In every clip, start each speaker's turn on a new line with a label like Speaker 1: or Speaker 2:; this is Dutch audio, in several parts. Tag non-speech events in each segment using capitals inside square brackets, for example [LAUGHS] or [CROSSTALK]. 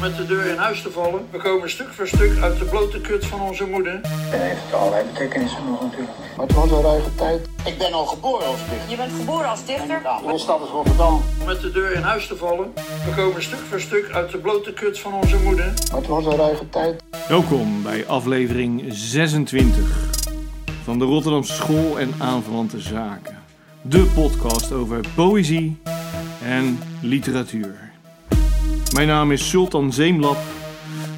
Speaker 1: met de deur in huis te vallen. We komen stuk voor stuk uit de blote kut van onze moeder.
Speaker 2: En heeft allerlei betekenissen nog natuurlijk. Maar het was een ruige tijd.
Speaker 3: Ik ben al geboren als dichter.
Speaker 4: Je bent geboren als dichter?
Speaker 3: Mijn stad is Rotterdam.
Speaker 1: Met de deur in huis te vallen. We komen stuk voor stuk uit de blote kut van onze moeder.
Speaker 2: Maar het was een ruige tijd.
Speaker 5: Welkom bij aflevering 26 van de Rotterdamse School en aanverwante zaken. De podcast over poëzie en literatuur. Mijn naam is Sultan Zeemlap,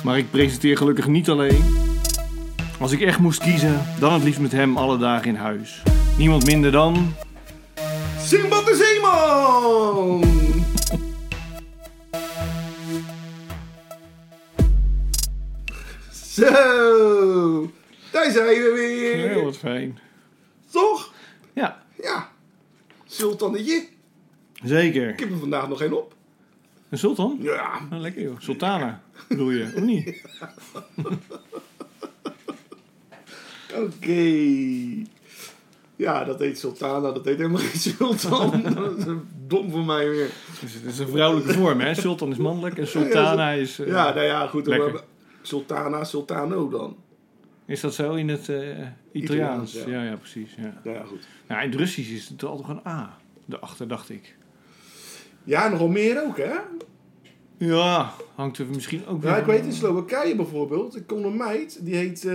Speaker 5: maar ik presenteer gelukkig niet alleen. Als ik echt moest kiezen, dan het liefst met hem alle dagen in huis. Niemand minder dan... Simbad de Zeeman!
Speaker 6: Zo, daar zijn we weer.
Speaker 5: Heel wat fijn.
Speaker 6: Toch?
Speaker 5: Ja,
Speaker 6: Ja. Sultannetje.
Speaker 5: zeker.
Speaker 6: Ik heb er vandaag nog geen op.
Speaker 5: Een sultan?
Speaker 6: Ja.
Speaker 5: Nou, lekker joh. Sultana, bedoel je, of niet? [LAUGHS]
Speaker 6: Oké. Ja, dat heet Sultana, dat heet helemaal geen Sultan. [LAUGHS] dat is dom voor mij weer.
Speaker 5: Dus het is een vrouwelijke vorm, hè? Sultan is mannelijk en sultana is... eh,
Speaker 6: Ja, nou ja, goed.
Speaker 5: Lekker.
Speaker 6: Sultana, Sultano dan.
Speaker 5: Is dat zo in het eh, Italiaans?
Speaker 6: Italiaans, ja.
Speaker 5: ja. ja, precies. Ja.
Speaker 6: Nou ja, goed.
Speaker 5: Nou, in het Russisch is het altijd een A. Daarachter, dacht ik.
Speaker 6: Ja, nogal meer ook, hè?
Speaker 5: Ja, hangt er misschien ook
Speaker 6: Ja, ik weet in Slowakije bijvoorbeeld, ik kom een meid, die heet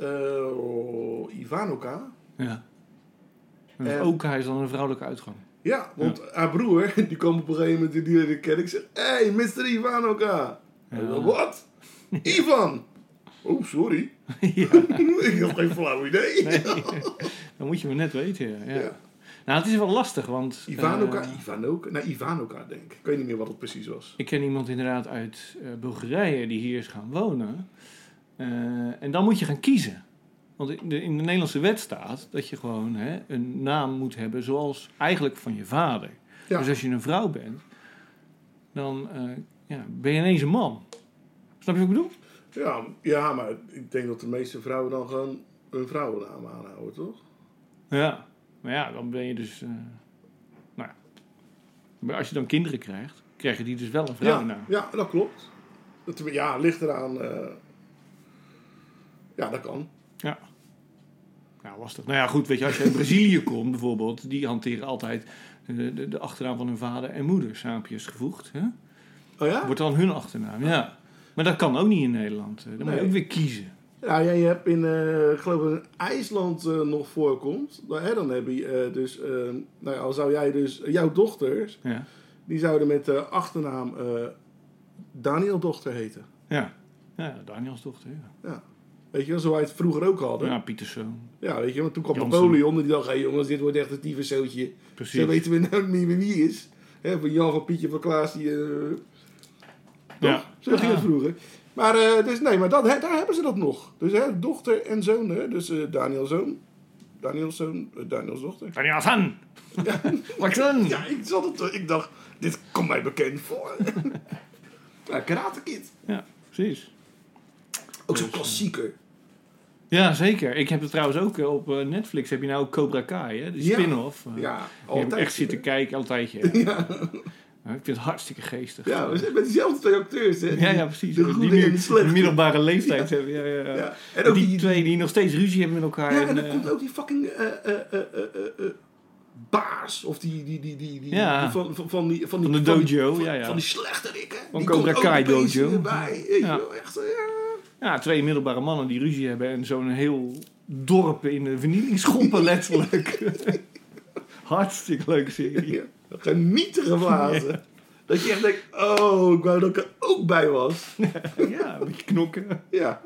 Speaker 6: oh, Ivanoka.
Speaker 5: Ja. En ook hij is dan een vrouwelijke uitgang.
Speaker 6: Ja, want haar broer, [LAUGHS] die kwam op een gegeven moment, die leerde ik kennen. Ik zeg, hey, Mr. Ivanoka.
Speaker 5: Ja.
Speaker 6: Wat? [LAUGHS] Ivan? Oh, sorry. [LAUGHS]
Speaker 5: ja,
Speaker 6: ik had geen flauw idee.
Speaker 5: nee. Dan moet je maar net weten, ja. Nou, het is wel lastig, want...
Speaker 6: Ivanoka,
Speaker 5: eh,
Speaker 6: Ivanoka, nou Ivanoka denk ik. Ik weet niet meer wat het precies was.
Speaker 5: Ik ken iemand inderdaad uit eh, Bulgarije die hier is gaan wonen. Eh, en dan moet je gaan kiezen. Want in de, in de Nederlandse wet staat dat je gewoon hè, een naam moet hebben zoals eigenlijk van je vader.
Speaker 6: Ja.
Speaker 5: Dus als je een vrouw bent, dan ja, ben je ineens een man. Snap je wat ik bedoel?
Speaker 6: Ja, ja, maar ik denk dat de meeste vrouwen dan gewoon een vrouwennaam aanhouden, toch?
Speaker 5: Ja. Maar ja, dan ben je dus... eh, nou ja. Maar als je dan kinderen krijgt, krijgen die dus wel een vrouwennaam.
Speaker 6: Ja, ja, dat klopt. Dat, ja, ligt eraan. eh, ja, dat kan.
Speaker 5: Ja. Ja, lastig. Nou ja, goed, weet je, als je uit Brazilië [LAUGHS] komt bijvoorbeeld, die hanteren altijd de, de, de achternaam van hun vader en moeder saampjes gevoegd. Hè?
Speaker 6: Oh ja?
Speaker 5: Wordt dan hun achternaam, ja. Maar dat kan ook niet in Nederland. Eh, Dan moet je ook weer kiezen.
Speaker 6: Ja, jij hebt in, eh, ik geloof dat in IJsland eh, nog voorkomt. Dan, hè, dan heb je eh, dus, eh, nou ja, al zou jij dus, jouw dochters,
Speaker 5: Ja,
Speaker 6: die zouden met de achternaam Daniel dochter heten.
Speaker 5: ja. ja Daniels dochter, ja.
Speaker 6: Ja. Weet je wel, zo wij het vroeger ook hadden.
Speaker 5: Ja,
Speaker 6: Ja,
Speaker 5: Pieterszoon.
Speaker 6: weet je, want toen kwam. Napoleon en die dacht, hé jongens, dit wordt echt een tyfuszootje.
Speaker 5: Precies.
Speaker 6: Zo weten we nou niet meer wie is. Hè, van Jan van Pietje van Klaas, die...
Speaker 5: Ja.
Speaker 6: Zo ging het vroeger. Maar, eh, dus nee, maar dat, daar hebben ze dat nog. Dus hè, dochter en zoon, hè? dus eh Daniel zoon, Daniels zoon, eh, Daniels dochter.
Speaker 5: Daniel! [LAUGHS] Wat dan?
Speaker 6: Ja, ik, zat het, ik dacht, dit komt mij bekend voor. [LAUGHS] ja, Karate Kid.
Speaker 5: Ja, precies.
Speaker 6: Ook zo'n klassieker.
Speaker 5: Ja, zeker. Ik heb het trouwens ook op Netflix. Heb je nou ook Cobra Kai, hè? De
Speaker 6: Ja.
Speaker 5: spin-off.
Speaker 6: Ja,
Speaker 5: Ik heb
Speaker 6: altijd.
Speaker 5: echt zitten kijken, al een tijdje. Ja. [LAUGHS] Ik vind het hartstikke geestig.
Speaker 6: Ja, we zijn met diezelfde twee acteurs, hè?
Speaker 5: Ja, ja, precies.
Speaker 6: De
Speaker 5: die
Speaker 6: goede
Speaker 5: nu
Speaker 6: en de slechte.
Speaker 5: een middelbare leeftijd hebben. Ja, ja, ja.
Speaker 6: En ook
Speaker 5: die,
Speaker 6: die-
Speaker 5: twee die nog steeds ruzie hebben met elkaar.
Speaker 6: Ja,
Speaker 5: en,
Speaker 6: en dan
Speaker 5: eh,
Speaker 6: komt ook die fucking eh, eh, baas. Of die, die, die, die, die,
Speaker 5: Ja.
Speaker 6: die van, van, van die, van, die,
Speaker 5: Van de
Speaker 6: die-
Speaker 5: dojo,
Speaker 6: van,
Speaker 5: ja, ja.
Speaker 6: Van die slechterik, hè?
Speaker 5: Van
Speaker 6: die
Speaker 5: Cobra Kai dojo.
Speaker 6: erbij.
Speaker 5: Ja.
Speaker 6: echt, ja.
Speaker 5: twee middelbare mannen die ruzie hebben. En zo'n heel dorp in de vernielingsschoppen [LAUGHS] letterlijk. [LAUGHS] Hartstikke leuke serie.
Speaker 6: Ja, Genietige blazen. Dat je echt denkt, oh, ik wou dat ik er ook bij was. [LAUGHS]
Speaker 5: Ja, een beetje knokken.
Speaker 6: Ja.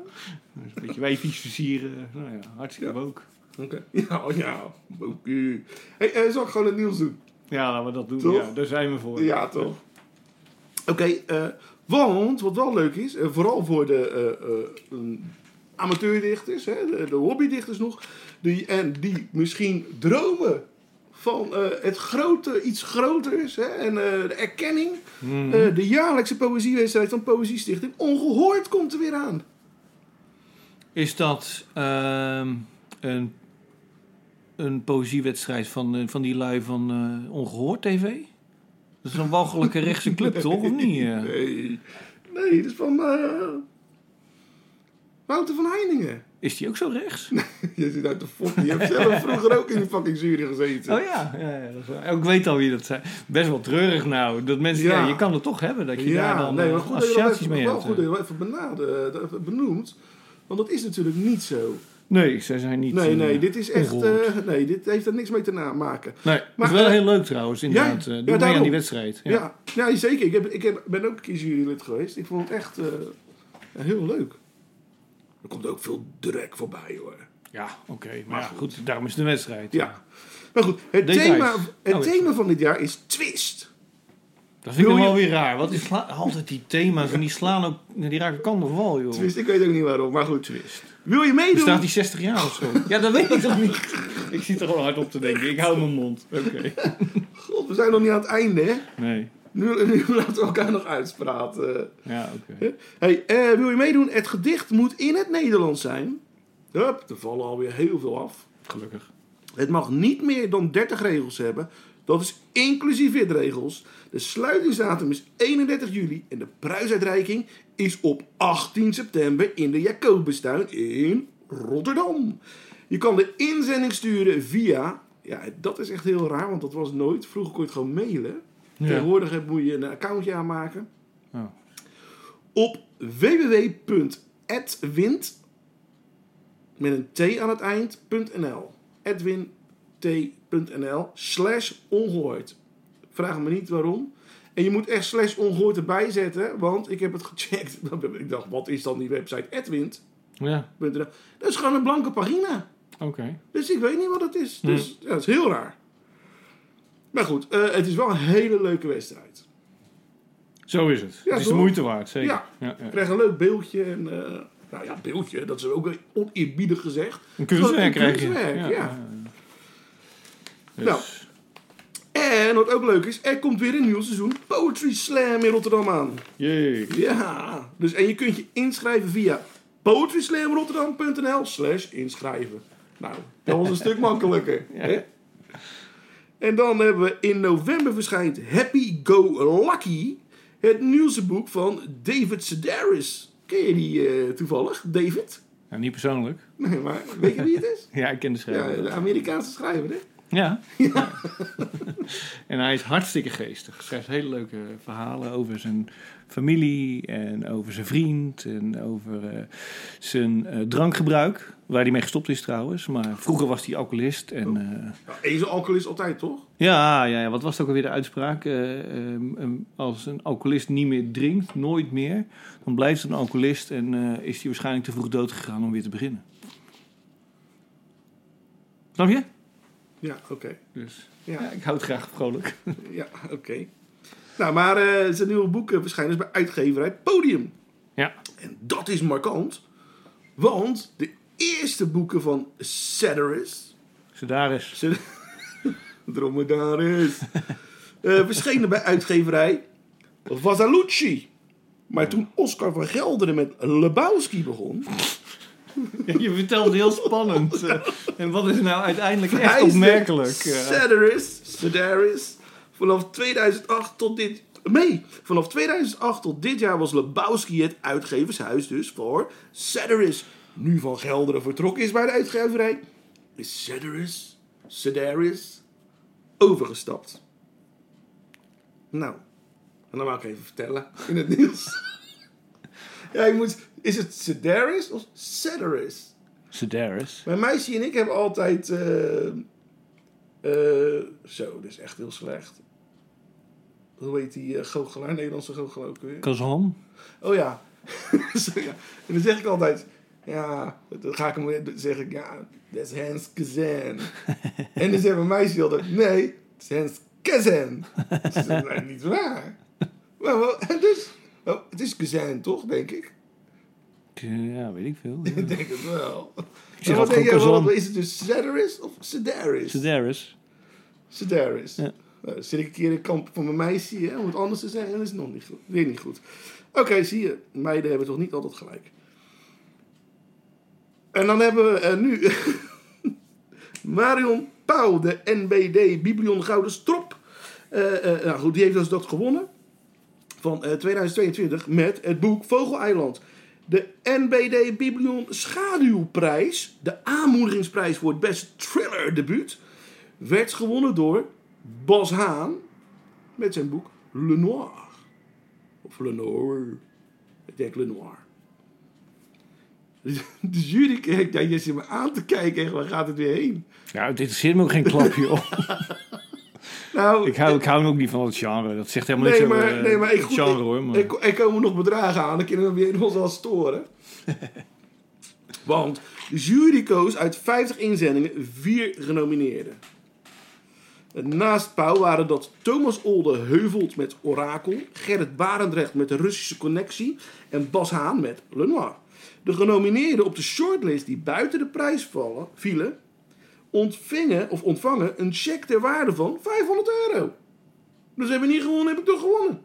Speaker 5: Een beetje wijfies versieren. Nou ja, hartstikke
Speaker 6: Ja.
Speaker 5: ook.
Speaker 6: Oké. Ja, oh ja. Oké. Hey, eh, zal ik gewoon het nieuws doen?
Speaker 5: Ja, laten we dat doen.
Speaker 6: Toch?
Speaker 5: Ja, daar zijn we voor.
Speaker 6: Ja, toch? Oké, eh, want wat wel leuk is, eh, vooral voor de amateurdichters, hè, de, de hobbydichters nog, die, en die misschien dromen van eh, het grote, iets groters hè, en eh, de erkenning.
Speaker 5: Mhm.
Speaker 6: Eh, de jaarlijkse poëziewedstrijd van Poëziestichting Ongehoord komt er weer aan.
Speaker 5: Is dat ehm, een, een poëziewedstrijd van, van die lui van eh, Ongehoord TV? Dat is een walgelijke [LAUGHS] rechtse club, toch? Of niet?
Speaker 6: Nee, nee, dat is van Wouter van Heiningen.
Speaker 5: Is die ook zo rechts? [LAUGHS]
Speaker 6: Je zit uit de fok. Je hebt zelf [LAUGHS] vroeger ook in die fucking jury gezeten.
Speaker 5: Oh ja, ja, ja dat is ik weet al wie dat zijn. Best wel treurig nou. Dat mensen, ja.
Speaker 6: Ja.
Speaker 5: je kan het toch hebben dat je daar dan
Speaker 6: nee,
Speaker 5: eh,
Speaker 6: maar goed
Speaker 5: associaties mee
Speaker 6: wel
Speaker 5: hebt.
Speaker 6: goed dat
Speaker 5: eh.
Speaker 6: je dat even dat even benoemt. Want dat is natuurlijk niet zo.
Speaker 5: Nee, zij zijn niet...
Speaker 6: Nee,
Speaker 5: eh,
Speaker 6: nee, dit is echt. eh, nee, dit heeft er niks mee te maken.
Speaker 5: Nee, maar, het is wel
Speaker 6: eh,
Speaker 5: heel leuk trouwens, inderdaad.
Speaker 6: ja,
Speaker 5: Ja,
Speaker 6: ja,
Speaker 5: Doe mee aan die wedstrijd. Ja.
Speaker 6: Ja, ja, zeker. Ik, heb, ik heb, ben ook een keer jurylid geweest. Ik vond het echt eh, heel leuk. Er komt ook veel drek voorbij hoor.
Speaker 5: Ja, oké. Maar ja, goed, daarom is het een wedstrijd.
Speaker 6: Ja. Maar goed, het
Speaker 5: Details.
Speaker 6: thema, het
Speaker 5: Oh,
Speaker 6: thema van dit jaar is twist.
Speaker 5: Dat vind ik wel weer raar. Wat is sla- altijd die thema's en die slaan ook... Die raken kan nog wel, joh.
Speaker 6: Twist, ik weet ook niet waarom, maar goed.
Speaker 5: Twist.
Speaker 6: Wil je meedoen?
Speaker 5: Bestaat die 60 jaar of zo? Ja, dat weet ik toch niet. [LAUGHS] Ik zit er gewoon hard op te denken. Ik hou mijn mond. Oké. [LAUGHS]
Speaker 6: God, we zijn nog niet aan het einde, hè?
Speaker 5: Nee.
Speaker 6: Nu, nu [LAUGHS] laten we elkaar nog uitspraten.
Speaker 5: Ja, oké.
Speaker 6: Hey, eh, wil je meedoen? Het gedicht moet in het Nederlands zijn. Hup, er vallen alweer heel veel af.
Speaker 5: Gelukkig.
Speaker 6: Het mag niet meer dan 30 regels hebben. Dat is inclusief witregels. De sluitingsdatum is 31 juli en de prijsuitreiking is op 18 september in de Jacobustuin in Rotterdam. Je kan de inzending sturen via, ja dat is echt heel raar, want dat was nooit. Vroeger kon je het gewoon mailen.
Speaker 5: Ja.
Speaker 6: Tegenwoordig moet je een accountje aanmaken.
Speaker 5: Oh.
Speaker 6: Op www.edwint met een t aan het eind.nl. edwint.nl slash ongehoord. Vraag me niet waarom. En je moet echt slash ongehoord erbij zetten, want ik heb het gecheckt. [LAUGHS] Ik dacht, wat is dan die website edwint.nl?
Speaker 5: Ja,
Speaker 6: Dat is gewoon een blanke pagina.
Speaker 5: oké.
Speaker 6: Dus ik weet niet wat het is. Dus ja, dat is heel raar. Maar goed, eh, het is wel een hele leuke wedstrijd.
Speaker 5: Zo is het.
Speaker 6: Ja,
Speaker 5: het is de moeite waard, zeker.
Speaker 6: Ja.
Speaker 5: Ja,
Speaker 6: krijg een leuk beeldje. En, eh, nou ja, beeldje, dat is ook oneerbiedig gezegd.
Speaker 5: Een kunstwerk krijg je.
Speaker 6: kunstwerk, ja.
Speaker 5: Dus,
Speaker 6: Nou. En wat ook leuk is, er komt weer een nieuw seizoen Poetry Slam in Rotterdam aan.
Speaker 5: jee.
Speaker 6: Ja, dus en je kunt je inschrijven via poetryslamrotterdam.nl slash inschrijven. Nou, dat was een stuk makkelijker. [LAUGHS] Hè? En dan hebben we in november verschijnt Happy Go Lucky, het nieuwste boek van David Sedaris. Ken je die eh, toevallig, David?
Speaker 5: Nou, niet persoonlijk.
Speaker 6: Nee, maar weet je wie het is? [LAUGHS]
Speaker 5: Ja, ik ken de
Speaker 6: Ja,
Speaker 5: schrijver.
Speaker 6: de Amerikaanse schrijver, hè?
Speaker 5: Ja. [LAUGHS] en hij is hartstikke geestig. Hij schrijft hele leuke verhalen over zijn familie en over zijn vriend en over eh, zijn eh, drankgebruik. Waar hij mee gestopt is trouwens. Maar vroeger was hij alcoholist. En,
Speaker 6: Nou, Eén alcoholist altijd, toch?
Speaker 5: ja, ja, ja, wat was het ook alweer de uitspraak? Eh, ehm, ehm, als een alcoholist niet meer drinkt, nooit meer, dan blijft het een alcoholist en eh, is hij waarschijnlijk te vroeg dood gegaan om weer te beginnen. Snap je?
Speaker 6: Ja, oké.
Speaker 5: Dus
Speaker 6: Ja.
Speaker 5: ja, ik hou het graag vrolijk. [LAUGHS]
Speaker 6: Ja, oké. Nou, maar zijn nieuwe boek verschijnen dus bij uitgeverij Podium.
Speaker 5: Ja.
Speaker 6: En dat is markant, want de eerste boeken van Sedaris,
Speaker 5: Sedaris.
Speaker 6: Sed- [LAUGHS] Dromedaris, eh verschenen bij uitgeverij Vasalucci. Maar toen Oscar van Gelderen met Lebowski begon,
Speaker 5: Ja, je vertelt het heel spannend. Eh, en wat is nou uiteindelijk echt
Speaker 6: Hij
Speaker 5: opmerkelijk? eh?
Speaker 6: Sedaris, Sedaris, vanaf 2008 tot dit... Nee, vanaf 2008 tot dit jaar was Lebowski het uitgevershuis dus voor Sedaris. Nu Van Gelderen vertrokken is bij de uitgeverij, is Sedaris, Sedaris overgestapt. Nou, en dan wou ik even vertellen in het [LAUGHS] nieuws. ja, ik moet... Is het Sedaris of Sedaris?
Speaker 5: Sedaris.
Speaker 6: Mijn meisje en ik hebben altijd. eh eh, zo, dit is echt heel slecht. Hoe heet die uh, goochelaar, Nederlandse goochelaar ook weer?
Speaker 5: Kazan.
Speaker 6: Oh ja. [LAUGHS] Zo, ja. En dan zeg ik altijd. Ja, dan ga ik hem weer- dan zeg ik, ja, dat is Hans Kazan. en dan zegt mijn meisje altijd, nee, het is Hans Kazan. Zegt, nee, niet waar. Maar, wel- dus, oh, het is Kazan toch, denk ik?
Speaker 5: Ja, weet ik veel. [LAUGHS]
Speaker 6: Ik denk het wel.
Speaker 5: zeg
Speaker 6: En wat denk
Speaker 5: Kazan.
Speaker 6: is het dus Sedaris of Sedaris?
Speaker 5: Sedaris.
Speaker 6: Sedaris.
Speaker 5: Ja.
Speaker 6: Nou, dan zit ik een keer in de kamp van mijn meisje hè, om het anders te zeggen, dat is nog niet goed. Weer niet goed. Oké, zie je, meiden hebben toch niet altijd gelijk. En dan hebben we eh, nu [LAUGHS] Marion Pauw, de NBD Biblion Gouden Strop. Eh, eh, nou goed, die heeft dus dat gewonnen van eh, 2022 met het boek Vogeleiland. De NBD Biblion Schaduwprijs, de aanmoedigingsprijs voor het beste thriller debuut, werd gewonnen door Bas Haan met zijn boek Le Noir. Of Le Noir. Ik denk Le Noir. De jury kijkt, ja, je zit me aan te kijken, echt, waar gaat het weer heen?
Speaker 5: Ja, dit interesseert me ook geen klapje op. [LAUGHS]
Speaker 6: Nou,
Speaker 5: ik, hou, ik hou ook niet van het genre. Dat zegt helemaal
Speaker 6: Nee,
Speaker 5: niks over
Speaker 6: maar,
Speaker 5: eh,
Speaker 6: nee, maar ik, goed,
Speaker 5: genre
Speaker 6: ik,
Speaker 5: hoor. Maar...
Speaker 6: ik, er komen nog bedragen aan. Dan kunnen we weer ons wel storen. [LAUGHS] Want de jury koos uit 50 inzendingen vier genomineerden. Naast Pauw waren dat Thomas Olde Heuvelt met Orakel, Gerrit Barendrecht met de Russische Connectie en Bas Haan met Le Noir. De genomineerden op de shortlist die buiten de prijs vallen, vielen, ontvingen of ontvangen een cheque ter waarde van 500 euro. Dus hebben we niet gewonnen, heb ik toch gewonnen.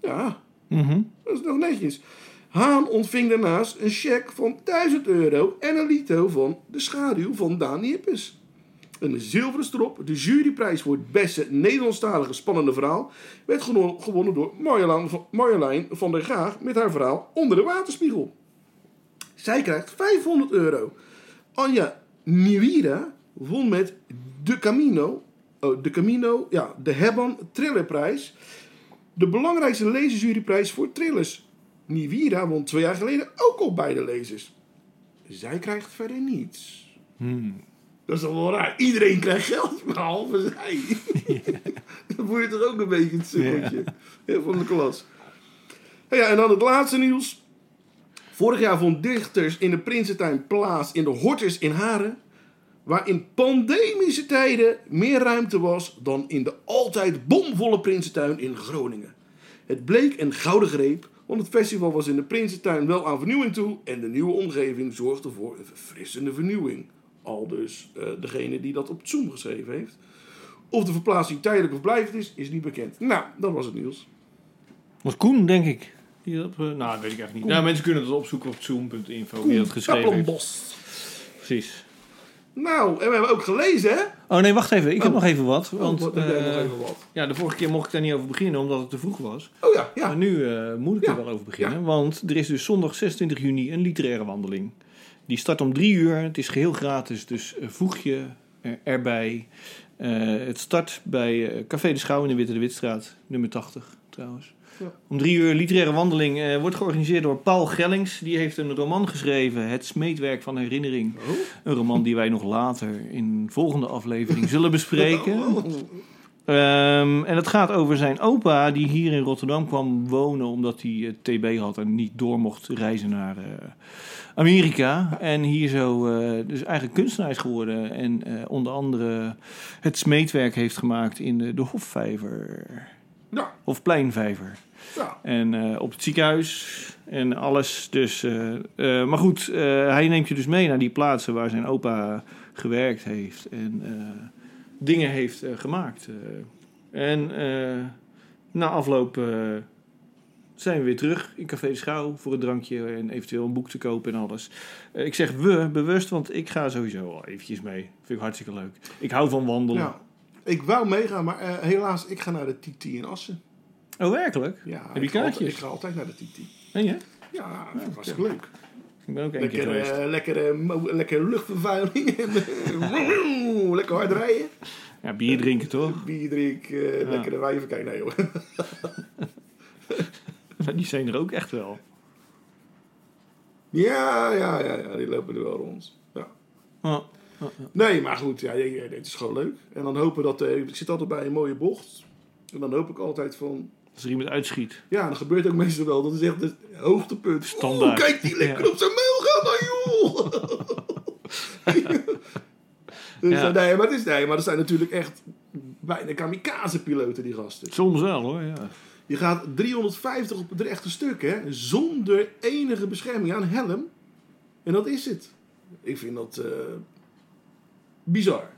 Speaker 6: Ja,
Speaker 5: Mhm.
Speaker 6: dat is nog netjes. Haan ontving daarnaast een cheque van 1000 euro en een lito van De Schaduw van Daan Nippes. Een zilveren strop, de juryprijs voor het beste Nederlandstalige spannende verhaal, werd gewonnen door Marjolein van, der Graag met haar verhaal Onder de Waterspiegel. Zij krijgt 500 euro. Anja Niwira won met De Camino, oh, De Camino, ja, de Hebban Thrillerprijs. De belangrijkste lezersjuryprijs voor thrillers. Niwira won twee jaar geleden ook al beide lezers. Zij krijgt verder niets. Dat is toch wel raar. Iedereen krijgt geld, behalve zij. Dan voel je toch ook een beetje het sukkeltje ja, van de klas. Nou Ja, en dan het laatste nieuws. Vorig jaar vond dichters in de Prinsentuin plaats in de Horters in Haren. Waar in pandemische tijden meer ruimte was dan in de altijd bomvolle Prinsentuin in Groningen. Het bleek een gouden greep, want het festival was in de Prinsentuin wel aan vernieuwing toe. En de nieuwe omgeving zorgde voor een verfrissende vernieuwing. Al dus eh, degene die dat op Zoom geschreven heeft. Of de verplaatsing tijdelijk of blijvend is, is niet bekend. Nou, dat was het nieuws.
Speaker 5: Was Koen, denk ik. Die dat, op, eh, nou, dat weet ik eigenlijk niet. Nou, mensen kunnen het opzoeken op zoom.info wie dat geschreven heeft. Precies.
Speaker 6: Nou, en we hebben ook gelezen, hè?
Speaker 5: Oh nee, wacht even. Ik heb
Speaker 6: Oh.
Speaker 5: nog even wat. Want
Speaker 6: Want, wat, nog
Speaker 5: eh,
Speaker 6: even wat?
Speaker 5: ja, de vorige keer mocht ik daar niet over beginnen omdat het te vroeg was.
Speaker 6: Oh ja, ja.
Speaker 5: Maar nu eh, moet ik
Speaker 6: Ja.
Speaker 5: er wel over beginnen. Want er is dus zondag 26 juni een literaire wandeling. Die start om drie uur. Het is geheel gratis, dus eh, voeg je er- erbij. Eh, het start bij eh, Café de Schouw in de Witte de Witstraat, nummer 80 trouwens.
Speaker 6: Ja.
Speaker 5: Om drie uur literaire wandeling eh, wordt georganiseerd door Paul Gellings. Die heeft een roman geschreven, Het Smeetwerk van Herinnering.
Speaker 6: Oh.
Speaker 5: Een roman die wij nog later in volgende aflevering zullen bespreken. [LAUGHS]
Speaker 6: Oh.
Speaker 5: Ehm, en het gaat over zijn opa die hier in Rotterdam kwam wonen omdat hij eh, TB had en niet door mocht reizen naar eh, Amerika. En hier zo eh, dus eigenlijk kunstenaar is geworden en onder andere het smeetwerk heeft gemaakt in de, de Hofvijver.
Speaker 6: Ja,
Speaker 5: Hofpleinvijver.
Speaker 6: ja.
Speaker 5: En op het ziekenhuis en alles. Dus, maar goed, hij neemt je dus mee naar die plaatsen waar zijn opa gewerkt heeft en dingen heeft eh, gemaakt. eh. en eh, na afloop zijn we weer terug in Café de Schouw voor een drankje en eventueel een boek te kopen en alles. Ik zeg we bewust, want ik ga sowieso al eventjes mee. Vind ik hartstikke leuk. Ik hou van wandelen.
Speaker 6: ja. Ik wou meegaan, maar helaas, ik ga naar de TT in Assen.
Speaker 5: Oh, werkelijk?
Speaker 6: Ja,
Speaker 5: Heb je
Speaker 6: altijd-
Speaker 5: kaartjes?
Speaker 6: ik ga altijd naar de TT.
Speaker 5: En je?
Speaker 6: Ja, dat is hartstikke leuk.
Speaker 5: Ik ben ook één keer
Speaker 6: Lekker,
Speaker 5: geweest.
Speaker 6: lekker, lekker luchtvervuiling. [LAUGHS] lekker hard rijden.
Speaker 5: Ja, bier drinken toch?
Speaker 6: Bier drinken, eh, lekker de wijven kijken. Nee joh.
Speaker 5: Maar [LAUGHS] die zijn er ook echt wel.
Speaker 6: Ja, ja, ja, ja, die lopen er wel rond. Ja.
Speaker 5: Oh,
Speaker 6: Nee, maar goed, ja, ja, ja, dit is gewoon leuk. En dan hopen dat, eh, ik zit altijd bij een mooie bocht. En dan hoop ik altijd van,
Speaker 5: als er iemand uitschiet.
Speaker 6: ja, dan gebeurt ook meestal wel. Dat is echt het hoogtepunt.
Speaker 5: Standaard.
Speaker 6: Oeh, kijk die lekker
Speaker 5: Ja.
Speaker 6: op zijn mail gaat dan, joh. [LAUGHS] dus,
Speaker 5: Ja.
Speaker 6: eh, nee, maar het is, nee, maar er zijn natuurlijk echt bijna kamikaze-piloten, die gasten.
Speaker 5: Soms wel hoor, ja.
Speaker 6: Je gaat 350 op het rechte stuk, hè, zonder enige bescherming aan helm. En dat is het. Ik vind dat eh, bizar.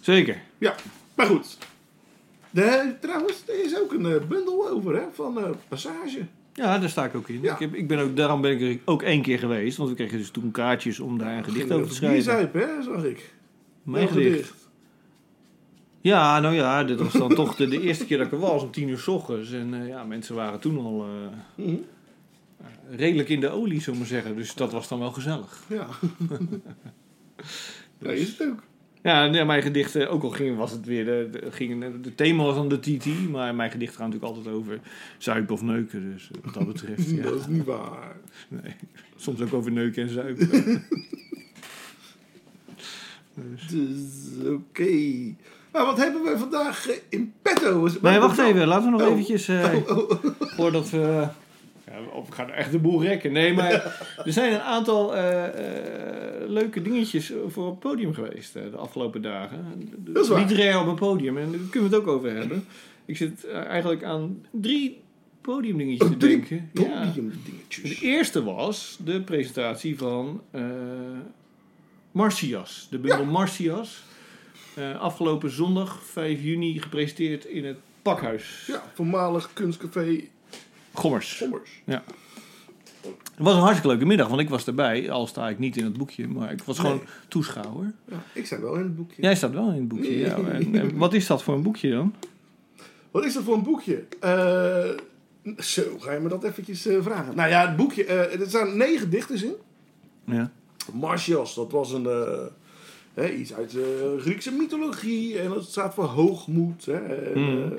Speaker 5: Zeker.
Speaker 6: Ja, maar goed. De, trouwens, er is ook een eh, bundel over, hè, van eh, Passage.
Speaker 5: Ja, daar sta ik ook in.
Speaker 6: Ja.
Speaker 5: Ik heb, ik ben ook, daarom ben ik er ook één keer geweest. Want we kregen dus toen kaartjes om daar een gedicht over te schrijven.
Speaker 6: Bierzuipen, hè, zag ik.
Speaker 5: Mijn gedicht. Ja, nou ja, dit was dan toch de, de eerste keer dat ik er was, om tien uur s ochtends. En eh, ja, mensen waren toen al
Speaker 6: Mhm.
Speaker 5: redelijk in de olie, zullen we maar zeggen. Dus dat was dan wel gezellig.
Speaker 6: Ja. [LAUGHS] ja, is het ook.
Speaker 5: Ja, nee, mijn gedichten, ook al ging, was het weer, de, ging, de thema was dan de TT, maar mijn gedichten gaan natuurlijk altijd over zuipen of neuken. Dus eh, wat dat betreft, [LAUGHS] ja.
Speaker 6: Dat is niet waar.
Speaker 5: Nee. Soms ook over neuken en zuipen. [LAUGHS]
Speaker 6: Dus, oké. Nou, wat hebben we vandaag eh, in petto?
Speaker 5: Nee, wacht even. Laten we nog
Speaker 6: Oh.
Speaker 5: eventjes... eh, [LAUGHS] voordat we... Ja, of we gaan echt de boel rekken. Nee, maar [LAUGHS] er zijn een aantal eh, eh, leuke dingetjes voor op het podium geweest eh, de afgelopen dagen.
Speaker 6: Dat is waar.
Speaker 5: Op een podium. En daar kunnen we het ook over hebben. Ik zit eigenlijk aan drie podiumdingetjes te
Speaker 6: Oh, drie
Speaker 5: denken. Ja.
Speaker 6: Podiumdingetjes.
Speaker 5: De eerste was de presentatie van eh Marcias. De bundel Marcias. Eh, afgelopen zondag, 5 juni, gepresenteerd in het Pakhuis.
Speaker 6: Ja, voormalig kunstcafé
Speaker 5: Gommers.
Speaker 6: Sommers.
Speaker 5: Het was een hartstikke leuke middag, want ik was erbij. Al sta ik niet in het boekje, maar ik was gewoon toeschouwer.
Speaker 6: Ja, ik zei wel in het boekje.
Speaker 5: Jij staat wel in het boekje, ja. En, en wat is dat voor een boekje dan?
Speaker 6: Wat is dat voor een boekje? Eh, zo, ga je me dat eventjes eh, vragen. Nou ja, het boekje, eh, er staan negen dichters in.
Speaker 5: Ja.
Speaker 6: Dat was een, hè, iets uit de Griekse mythologie. En dat staat voor hoogmoed. Hè, en,
Speaker 5: Mhm.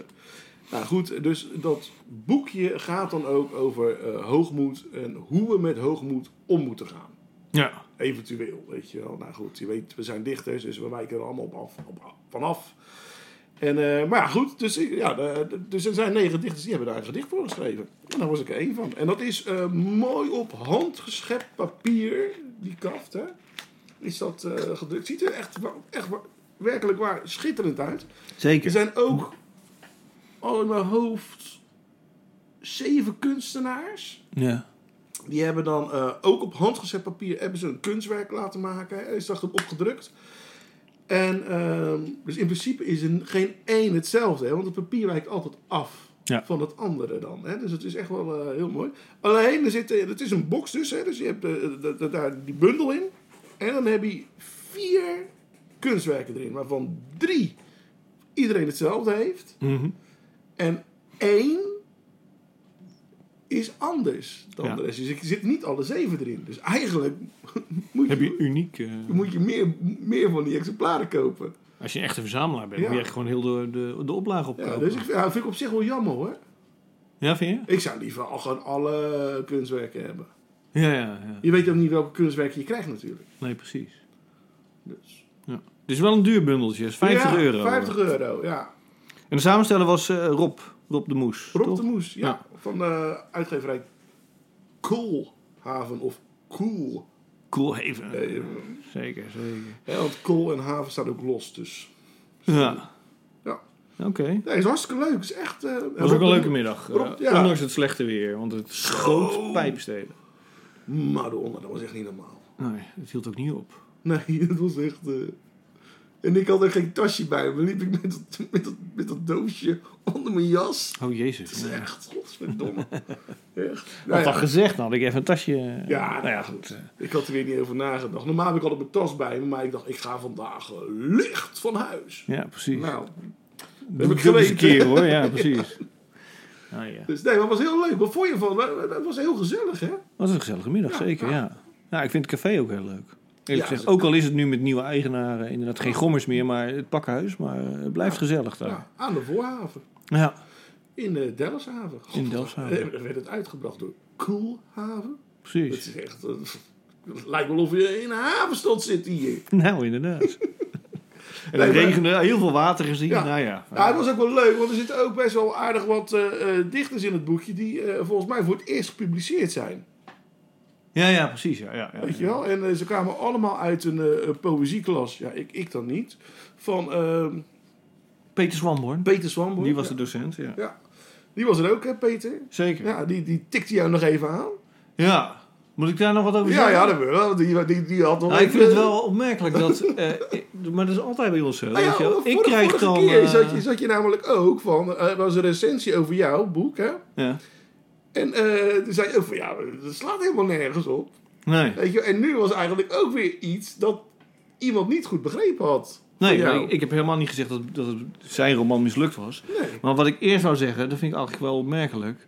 Speaker 6: Eh, nou goed, dus dat boekje gaat dan ook over eh, hoogmoed en hoe we met hoogmoed om moeten gaan.
Speaker 5: Ja.
Speaker 6: Eventueel, weet je wel. Nou goed, je weet, we zijn dichters, dus we wijken er allemaal op af, op, vanaf. En, eh, maar ja, goed, dus, ik- ja, de- de- dus er zijn negen dichters die hebben daar een gedicht voor geschreven. En daar was ik er één van. En dat is eh, mooi op handgeschept papier, die kaft, hè. Is dat eh, gedrukt. Ziet er echt, echt werkelijk waar schitterend uit. Er
Speaker 5: Zeker.
Speaker 6: zijn ook al in mijn hoofd zeven kunstenaars.
Speaker 5: Ja.
Speaker 6: Die hebben dan eh, ook op handgezet papier hebben ze een kunstwerk laten maken. Er is dat opgedrukt. En ehm, dus in principe is er geen één hetzelfde. Hè, want het papier wijkt altijd af
Speaker 5: Ja.
Speaker 6: van het andere dan. Hè, dus het is echt wel eh, heel mooi. Alleen, er zit, het is een box dus. Hè, dus je hebt eh, daar die bundel in. En dan heb je vier kunstwerken erin. Waarvan drie iedereen hetzelfde heeft.
Speaker 5: Mhm.
Speaker 6: En één is anders dan
Speaker 5: Ja.
Speaker 6: de rest. Dus er zitten niet alle zeven erin. Dus eigenlijk [LAUGHS] moet
Speaker 5: Heb
Speaker 6: je,
Speaker 5: je uniek... eh,
Speaker 6: moet je meer, meer van die exemplaren kopen.
Speaker 5: als je een echte verzamelaar bent,
Speaker 6: Ja.
Speaker 5: moet je echt gewoon heel de, de, de oplage opkopen.
Speaker 6: Ja, dus ik, ja, vind ik op zich wel jammer hoor.
Speaker 5: Ja, vind je?
Speaker 6: Ik zou liever al gewoon alle kunstwerken hebben.
Speaker 5: Ja, ja, ja.
Speaker 6: Je weet ook niet welke kunstwerken je krijgt natuurlijk.
Speaker 5: Nee, precies.
Speaker 6: Dus.
Speaker 5: Ja. Het is wel een duur bundeltje, het is 50
Speaker 6: Ja,
Speaker 5: euro.
Speaker 6: 50 euro, ja.
Speaker 5: En de samensteller was eh, Rob, Rob de Moes.
Speaker 6: Rob
Speaker 5: toch?
Speaker 6: de Moes, ja.
Speaker 5: Ja.
Speaker 6: Van de uitgeverij Koolhaven of Cool. Eh,
Speaker 5: Zeker, zeker.
Speaker 6: hè, want kool en haven staan ook los, dus...
Speaker 5: Ja.
Speaker 6: Ja.
Speaker 5: Oké.
Speaker 6: Nee, is hartstikke leuk. Is echt... eh,
Speaker 5: Het was ook een leuke middag. eh,
Speaker 6: Rob, ja.
Speaker 5: Ondanks het slechte weer, want het schoot pijpstelen.
Speaker 6: Madonna, dat was echt niet normaal.
Speaker 5: Nee, het hield ook niet op.
Speaker 6: Nee, [LAUGHS] dat was echt... eh, En ik had er geen tasje bij me. liep ik met dat, met dat, met dat doosje onder mijn jas.
Speaker 5: Oh jezus.
Speaker 6: Dat is echt, godverdomme. [LAUGHS] echt.
Speaker 5: Had
Speaker 6: Nou
Speaker 5: dat
Speaker 6: ja,
Speaker 5: gezegd, dan had ik even een tasje.
Speaker 6: Ja,
Speaker 5: nou ja, goed. eh.
Speaker 6: ik had er weer niet over nagedacht. Normaal heb ik altijd mijn tas bij me. Maar ik dacht, ik ga vandaag eh, licht van huis.
Speaker 5: Ja, precies.
Speaker 6: Nou,
Speaker 5: Doe
Speaker 6: heb
Speaker 5: ik
Speaker 6: geweten.
Speaker 5: keer hoor, ja, precies. [LAUGHS] Ah, ja.
Speaker 6: dus nee, maar het was heel leuk. Wat vond je van? Het was heel gezellig, hè?
Speaker 5: Wat een gezellige middag, zeker,
Speaker 6: ja.
Speaker 5: ja. ja. ik vind het café ook heel leuk. Eerlijk
Speaker 6: Ja,
Speaker 5: gezegd, ook al is het nu met nieuwe eigenaren, inderdaad geen gommers meer, maar het pakhuis, maar eh, het blijft gezellig daar.
Speaker 6: Ja, aan de voorhaven.
Speaker 5: Ja,
Speaker 6: In de Delfshaven.
Speaker 5: In Delfshaven.
Speaker 6: Eh, Dan werd het uitgebracht door Koelhaven.
Speaker 5: Precies.
Speaker 6: is echt... eh, Het lijkt wel of je in een havenstad zit hier. [LAUGHS]
Speaker 5: Nou, inderdaad. [LAUGHS] en
Speaker 6: Nee,
Speaker 5: het regende, heel veel water gezien.
Speaker 6: Ja.
Speaker 5: Nou ja.
Speaker 6: Ja, het was ook wel leuk, want er zitten ook best wel aardig wat eh, eh, dichters in het boekje die eh, volgens mij voor het eerst gepubliceerd zijn.
Speaker 5: Ja, ja, precies. Ja, ja, ja.
Speaker 6: Weet je wel? En eh, ze kwamen allemaal uit een eh, een poëzieklas. Ja, ik, ik dan niet. Van ehm,
Speaker 5: Peter Swamborn,
Speaker 6: Peter Swamborn.
Speaker 5: die was
Speaker 6: ja.
Speaker 5: de docent. Ja.
Speaker 6: Ja. Die was er ook, hè, Peter?
Speaker 5: Zeker. Ja.
Speaker 6: Ja, die, die tikte jou nog even aan.
Speaker 5: Moet ik daar nog wat over
Speaker 6: Ja,
Speaker 5: zeggen?
Speaker 6: ja, dat wel. Die, die, die had nog
Speaker 5: Nou, ik vind het wel opmerkelijk dat. eh, [LAUGHS] maar dat is altijd bij ons zo.
Speaker 6: Nou ja, vorige,
Speaker 5: ik krijg dan.
Speaker 6: keer zat, je, zat je namelijk ook van... Er was een recensie over jouw boek, hè?
Speaker 5: ja.
Speaker 6: En eh toen zei je ook van... Ja, dat slaat helemaal nergens op.
Speaker 5: Nee.
Speaker 6: Weet je, en nu was eigenlijk ook weer iets dat iemand niet goed begrepen had
Speaker 5: Nee, ik, ik heb helemaal niet gezegd dat, dat het zijn roman mislukt was.
Speaker 6: Nee.
Speaker 5: Maar wat ik eerst zou zeggen, dat vind ik eigenlijk wel opmerkelijk.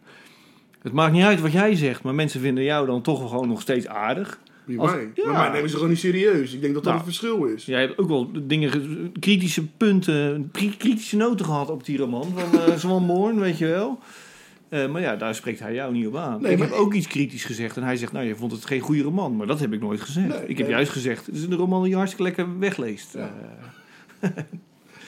Speaker 5: Het maakt niet uit wat jij zegt, maar mensen vinden jou dan toch gewoon nog steeds aardig. Als- ja.
Speaker 6: Maar mij nemen ze gewoon niet serieus. Ik denk dat dat
Speaker 5: Nou.
Speaker 6: het verschil is.
Speaker 5: Jij hebt ook wel dingen, ge- kritische punten, kritische noten gehad op die roman van eh Swan Moorn, weet je wel. Eh, maar ja, daar spreekt hij jou niet op aan.
Speaker 6: Nee,
Speaker 5: ik
Speaker 6: maar
Speaker 5: heb ook iets kritisch gezegd en hij zegt, nou, je vond het geen goede roman. Maar dat heb ik nooit gezegd.
Speaker 6: Nee,
Speaker 5: ik heb juist gezegd, het is een roman die je hartstikke lekker wegleest.
Speaker 6: Ja.
Speaker 5: Eh, [LAUGHS]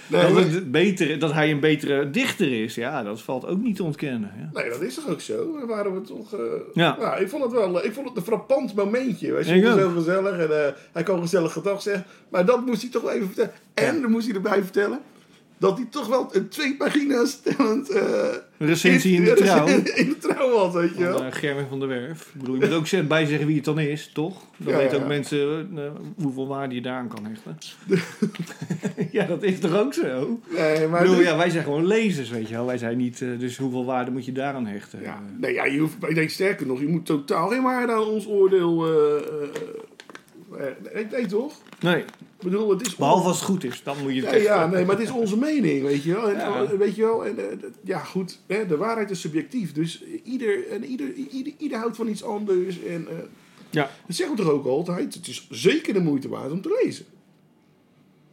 Speaker 6: Nee,
Speaker 5: dat,
Speaker 6: maar-
Speaker 5: het betere, dat hij een betere dichter is, ja, dat valt ook niet te ontkennen. Ja.
Speaker 6: nee, dat is toch ook zo? Dan waren we toch... eh,
Speaker 5: Ja.
Speaker 6: Nou, ik vond het wel ik vond het een frappant momentje. Wij
Speaker 5: Ik
Speaker 6: vonden het heel gezellig en hij kon gezellig gedag zeggen. Maar dat moest hij toch wel even vertellen. En dan moest hij erbij vertellen dat hij toch wel een twee pagina's stellend...
Speaker 5: Een recensie in de trouw. [LAUGHS]
Speaker 6: In de trouw had, weet je wel.
Speaker 5: Van, eh, Germen van der Werf. Ik bedoel, je moet ook bij zeggen wie het dan is, toch? Dan
Speaker 6: Ja,
Speaker 5: weten
Speaker 6: ja,
Speaker 5: ook
Speaker 6: ja.
Speaker 5: mensen eh, hoeveel waarde je daaraan kan hechten. [LAUGHS] ja, dat is toch ook zo?
Speaker 6: Nee,
Speaker 5: Ik
Speaker 6: maar...
Speaker 5: bedoel,
Speaker 6: dit-
Speaker 5: ja, wij zijn gewoon lezers, weet je wel. Wij zijn niet, eh, dus hoeveel waarde moet je daaraan hechten?
Speaker 6: Ja, nee, ja, je hoeft, ik denk sterker nog, je moet totaal geen waarde aan ons oordeel. eh, eh, eh, nee, nee, toch?
Speaker 5: nee,
Speaker 6: Ik bedoel, het is.
Speaker 5: behalve als het goed is, dan moet je het
Speaker 6: Nee, ja, nee, maar het is onze mening, weet je wel. En,
Speaker 5: Ja.
Speaker 6: eh, Weet je wel, en, eh, ja, goed, hè, de waarheid is subjectief. Dus ieder, en ieder, ieder, ieder houdt van iets anders. En, eh,
Speaker 5: Ja.
Speaker 6: dat zeggen we toch ook altijd. Het is zeker de moeite waard om te lezen.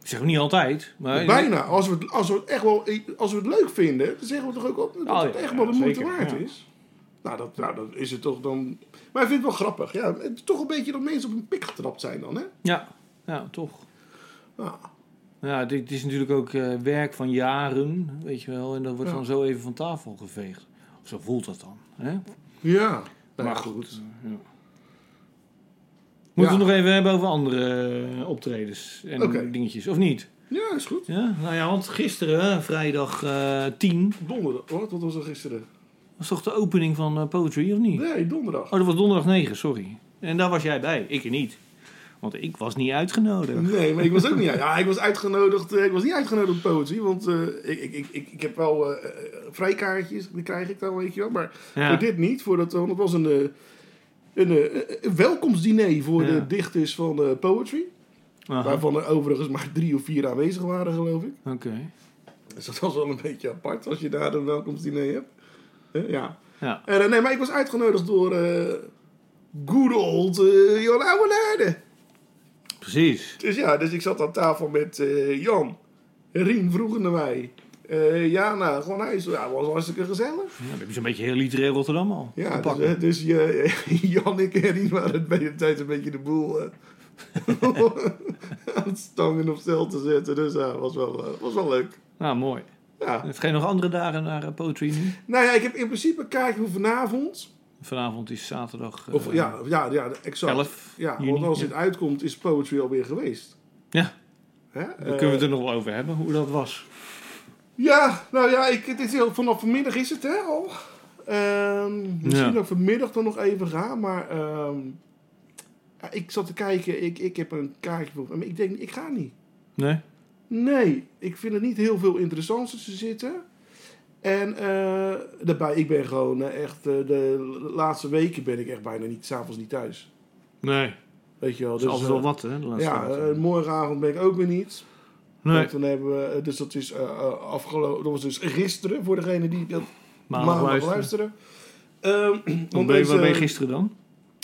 Speaker 5: Ik zeg niet altijd, maar...
Speaker 6: Bijna. Als we, het, als, we het echt wel, als we het leuk vinden, dan zeggen we toch ook altijd dat
Speaker 5: Oh,
Speaker 6: het echt wel de
Speaker 5: ja,
Speaker 6: moeite
Speaker 5: zeker,
Speaker 6: waard
Speaker 5: ja.
Speaker 6: is. Nou, dat, nou, dat is het toch dan. Maar ik vind het wel grappig. Ja, toch een beetje dat mensen op hun pik getrapt zijn dan, hè?
Speaker 5: Ja, ja, toch.
Speaker 6: Ja.
Speaker 5: Ja, dit is natuurlijk ook eh, werk van jaren, weet je wel. En dat wordt
Speaker 6: Ja.
Speaker 5: dan zo even van tafel geveegd. Of zo voelt dat dan, hè?
Speaker 6: Ja.
Speaker 5: Maar
Speaker 6: ja,
Speaker 5: goed. Ja. Moeten we het nog even hebben over andere eh, optredens en dingetjes, of niet?
Speaker 6: Ja, is goed.
Speaker 5: Ja, nou ja, want gisteren, vrijdag eh 10,
Speaker 6: Donderdag. Wat, wat was er gisteren?
Speaker 5: was toch de opening van eh, Poetry, of niet?
Speaker 6: Nee, donderdag.
Speaker 5: Oh, dat was donderdag 9, sorry. En daar was jij bij, ik er niet. Want ik was niet uitgenodigd.
Speaker 6: Nee, maar ik was ook niet. Ja, ik was uitgenodigd. eh, Ik was niet uitgenodigd op poëzie, want eh, ik, ik, ik, ik, heb wel eh, vrijkaartjes, die krijg ik dan, weet je wel. Maar
Speaker 5: Ja.
Speaker 6: voor dit niet, voor dat, want het was een, een, een welkomstdiner voor
Speaker 5: Ja.
Speaker 6: de dichters van poetry.
Speaker 5: Aha,
Speaker 6: Waarvan er overigens maar drie of vier aanwezig waren, geloof ik.
Speaker 5: Oké.
Speaker 6: Dus dat was wel een beetje apart als je daar een welkomstdiner hebt. Ja.
Speaker 5: Ja.
Speaker 6: En, nee, maar ik was uitgenodigd door good old Jan Ouwenaarde.
Speaker 5: Precies.
Speaker 6: Dus ja, dus ik zat aan tafel met eh, Jan, Rien vroegen naar mij. Eh Jana, gewoon hij is, ja, was hartstikke gezellig.
Speaker 5: Ja, dan heb je zo'n beetje heel literair Rotterdam al.
Speaker 6: Ja, dus, eh, dus [LAUGHS] je, Jan, ik en Rien waren de hele tijd een beetje de boel [LAUGHS] aan het stangen op stel te zetten. Dus ja, was wel, was wel leuk.
Speaker 5: Nou, mooi.
Speaker 6: Ja.
Speaker 5: Heb je nog andere dagen naar Poetry nu?
Speaker 6: Nou ja, ik heb in principe een kaartje voor vanavond.
Speaker 5: Vanavond is zaterdag eh,
Speaker 6: Of ja, ja, ja, exact.
Speaker 5: 11
Speaker 6: Ja,
Speaker 5: juni.
Speaker 6: want als
Speaker 5: ja.
Speaker 6: het uitkomt is Poetry alweer geweest.
Speaker 5: Ja,
Speaker 6: Hè? Eh,
Speaker 5: kunnen we het er nog wel over hebben, hoe dat was.
Speaker 6: Ja, nou ja, ik, het is heel, vanaf vanmiddag is het hè, al. Ehm, misschien
Speaker 5: Ja.
Speaker 6: ik vanmiddag dan nog even ga, maar ehm, ja, ik zat te kijken, ik, ik heb een kaartje voor, maar ik denk, ik ga niet.
Speaker 5: Nee?
Speaker 6: Nee, ik vind er niet heel veel interessants tussen zitten. En eh, daarbij, ik ben gewoon eh, echt, eh, de laatste weken ben ik echt bijna niet, s'avonds niet thuis.
Speaker 5: Nee.
Speaker 6: Weet je wel.
Speaker 5: Dat is altijd wel wat, hè? De laatste
Speaker 6: Ja, morgenavond ben ik ook weer niet.
Speaker 5: nee,
Speaker 6: Want dan hebben we, dus dat is afgelopen, dat was dus gisteren voor degene die dat
Speaker 5: maandag,
Speaker 6: maandag
Speaker 5: luisteren.
Speaker 6: luisteren. Ehm, [CLEARS THROAT]
Speaker 5: ben je, waar ben je gisteren dan?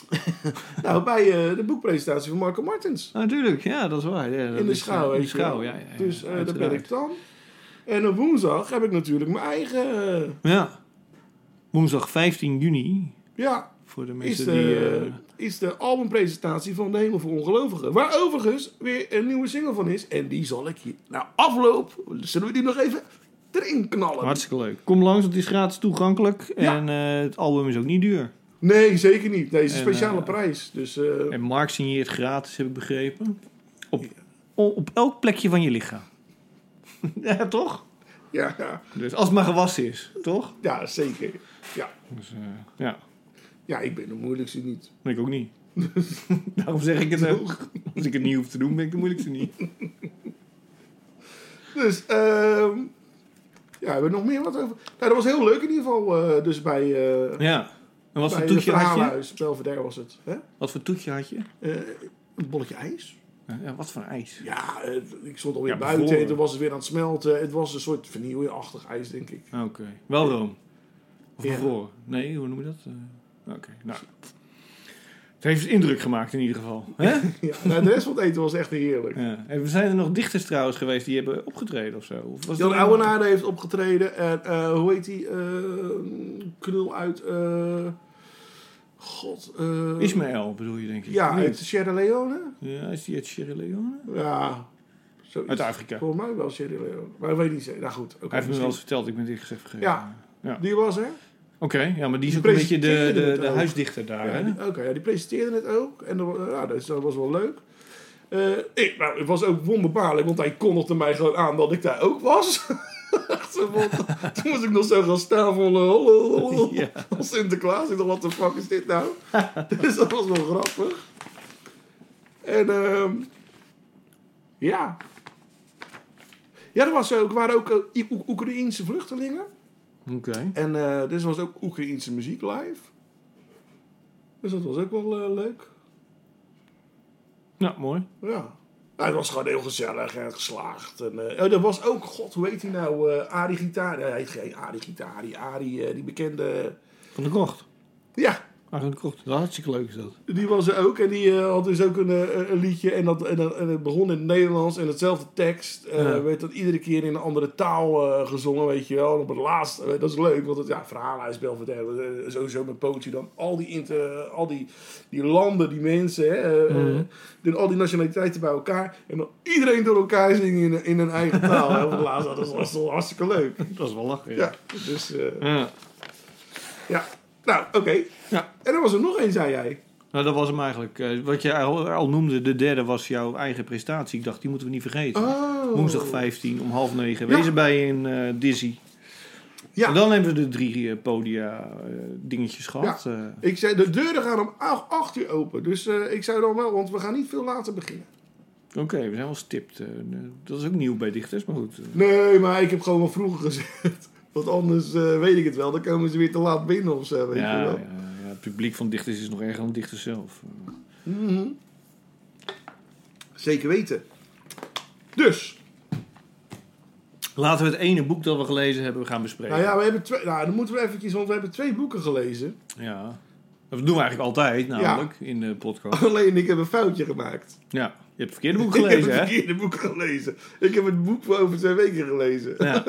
Speaker 5: [LAUGHS]
Speaker 6: nou, bij de boekpresentatie van Marco Martens.
Speaker 5: Ah, natuurlijk, ja, dat is waar. Ja, dat
Speaker 6: in de schouw.
Speaker 5: In de schouw, ja. ja, ja,
Speaker 6: dus daar ben ik dan. En op woensdag heb ik natuurlijk mijn eigen... eh,
Speaker 5: Ja. Woensdag 15 juni,
Speaker 6: ja,
Speaker 5: voor de
Speaker 6: is
Speaker 5: mensen
Speaker 6: de,
Speaker 5: die... eh,
Speaker 6: is de albumpresentatie van De Hemel voor Ongelovigen. Waar overigens weer een nieuwe single van is. En die zal ik hier... Nou, afloop zullen we die nog even erin knallen.
Speaker 5: hartstikke leuk. Kom langs, want het is gratis toegankelijk.
Speaker 6: Ja.
Speaker 5: En eh, het album is ook niet duur.
Speaker 6: Nee, zeker niet. Nee, het is een
Speaker 5: En,
Speaker 6: speciale prijs. Dus
Speaker 5: En Mark signeert gratis, heb ik begrepen. Op, op elk plekje van je lichaam. [LAUGHS] ja, toch?
Speaker 6: ja, ja,
Speaker 5: Dus als het maar gewassen is, toch?
Speaker 6: ja, zeker. Ja.
Speaker 5: Dus, eh, ja,
Speaker 6: ja, ik ben de moeilijkste niet.
Speaker 5: ik ook niet. [LAUGHS] Daarom zeg ik het ook. Als ik het niet hoef te doen, ben ik de moeilijkste niet. [LAUGHS]
Speaker 6: Dus, ehm ja, hebben we nog meer wat over? Nou, dat was heel leuk in ieder geval. eh, dus bij, eh
Speaker 5: Ja. En wat voor toetje had je?
Speaker 6: Belvedere was het. Hè?
Speaker 5: Wat voor toetje had je?
Speaker 6: Een bolletje ijs.
Speaker 5: Ja, wat voor ijs?
Speaker 6: Ja, eh, ik stond alweer
Speaker 5: Ja,
Speaker 6: buiten
Speaker 5: bevroren.
Speaker 6: en toen was het weer aan het smelten. Het was een soort vanilleachtig ijs, denk ik.
Speaker 5: Oké. Wel room. Of
Speaker 6: Ja.
Speaker 5: bevroren? Nee, hoe noem je dat? Eh, Oké, nou. Het heeft indruk gemaakt in ieder geval. Hè? [LAUGHS]
Speaker 6: Ja, nou, de rest van het eten was echt heerlijk.
Speaker 5: Ja. En zijn er nog dichters trouwens geweest die hebben opgetreden of zo? Of was
Speaker 6: Jan
Speaker 5: dat-
Speaker 6: Ouwenaarde heeft opgetreden. En eh, hoe heet die? eh knul uit... eh, God. eh,
Speaker 5: Ismaël bedoel je denk ik?
Speaker 6: Ja, uit Sierra Leone.
Speaker 5: Ja, is die uit Sierra Leone?
Speaker 6: Ja. Zoiets.
Speaker 5: Uit Afrika.
Speaker 6: Volgens mij wel Sierra Leone. Maar ik weet niet zeker. Nou goed. oké,
Speaker 5: Hij heeft me wel eens verteld, ik ben het eerlijk gezegd vergeten.
Speaker 6: Ja.
Speaker 5: Ja.
Speaker 6: Die was er.
Speaker 5: Oké, ja, maar die is ook een beetje de, de, de huisdichter daar,
Speaker 6: Ja,
Speaker 5: hè?
Speaker 6: die, oké, ja, die presenteerde het ook. En dat, ja, dus dat was wel leuk. Eh, ik, nou, het was ook wonderbaarlijk, want hij kondigde mij gewoon aan dat ik daar ook was. [LAUGHS] [LAUGHS] Toen moest ik nog zo gaan staan van eh, hallo, [LAUGHS]
Speaker 5: Ja.
Speaker 6: als Sinterklaas. Ik dacht, wat de fuck is dit nou? [LAUGHS] dus dat was wel grappig. En ehm ja. Ja, er was ook, waren ook eh, Oek- Oekraïense vluchtelingen.
Speaker 5: Oké.
Speaker 6: En eh dus was ook Oekraïense muziek live. Dus dat was ook wel leuk.
Speaker 5: Nou, mooi.
Speaker 6: Ja. Nou, het was gewoon heel gezellig en geslaagd. En, eh, oh, er was ook, god, hoe heet hij nou? eh Arie Gitaar. Hij heet geen Arie Gitaar. Die Arie, eh, die bekende...
Speaker 5: Van de Krocht.
Speaker 6: Ja,
Speaker 5: Ah, de Krocht. Dat hartstikke leuk is dat.
Speaker 6: die was er ook. En die eh, had dus ook een, eh, een liedje. En, dat, en, dat- en het begon in het Nederlands. En hetzelfde tekst. eh,
Speaker 5: Ja.
Speaker 6: werd dat iedere keer in een andere taal gezongen, weet je wel. En op het laatst, dat is leuk. Want het ja, verhaalhuisspel vertellen. eh, sowieso met pootje dan. Al die, inter, al die, die landen, die mensen. Hè, doen al die nationaliteiten bij elkaar. En dan iedereen door elkaar zingen in, in hun eigen taal. hè. Op het laatst, dat was toch hartstikke leuk.
Speaker 5: Dat is wel lachen,
Speaker 6: Ja, dus
Speaker 5: Ja.
Speaker 6: ja. Nou, oké.
Speaker 5: Ja.
Speaker 6: En er was er nog één, zei jij.
Speaker 5: Nou, dat was hem eigenlijk. Eh, wat je al, al noemde, de derde was jouw eigen prestatie. Ik dacht, die moeten we niet vergeten.
Speaker 6: Oh.
Speaker 5: Woensdag 15 om half negen.
Speaker 6: Ja.
Speaker 5: Wees erbij in eh, Dizzy.
Speaker 6: Ja.
Speaker 5: En dan hebben we de drie eh, podia eh, dingetjes gehad. Eh,
Speaker 6: Ik zei, de deuren gaan om 8 uur open. Dus eh, ik zei dan wel, want we gaan niet veel later beginnen.
Speaker 5: Oké, we zijn wel stipt. eh, dat is ook nieuw bij dichters, maar goed.
Speaker 6: Nee, maar ik heb gewoon wel vroeger gezegd. Want anders eh, weet ik het wel. Dan komen ze weer te laat binnen of zo. Weet
Speaker 5: ja,
Speaker 6: je
Speaker 5: ja,
Speaker 6: wel.
Speaker 5: ja, het publiek van dichters is nog erger dan dichters zelf.
Speaker 6: Mhm. Zeker weten. Dus,
Speaker 5: Laten we het ene boek dat we gelezen hebben gaan bespreken.
Speaker 6: nou ja, we hebben twee. Nou, dan moeten we eventjes, want we hebben twee boeken gelezen.
Speaker 5: Ja. Dat doen we eigenlijk altijd, namelijk, in de podcast.
Speaker 6: Alleen ik heb een foutje gemaakt.
Speaker 5: Ja, je hebt het verkeerde [LAUGHS] boek
Speaker 6: ik
Speaker 5: gelezen,
Speaker 6: heb
Speaker 5: hè?
Speaker 6: het verkeerde boek gelezen. Ik heb het boek voor over twee weken gelezen.
Speaker 5: Ja. [LAUGHS]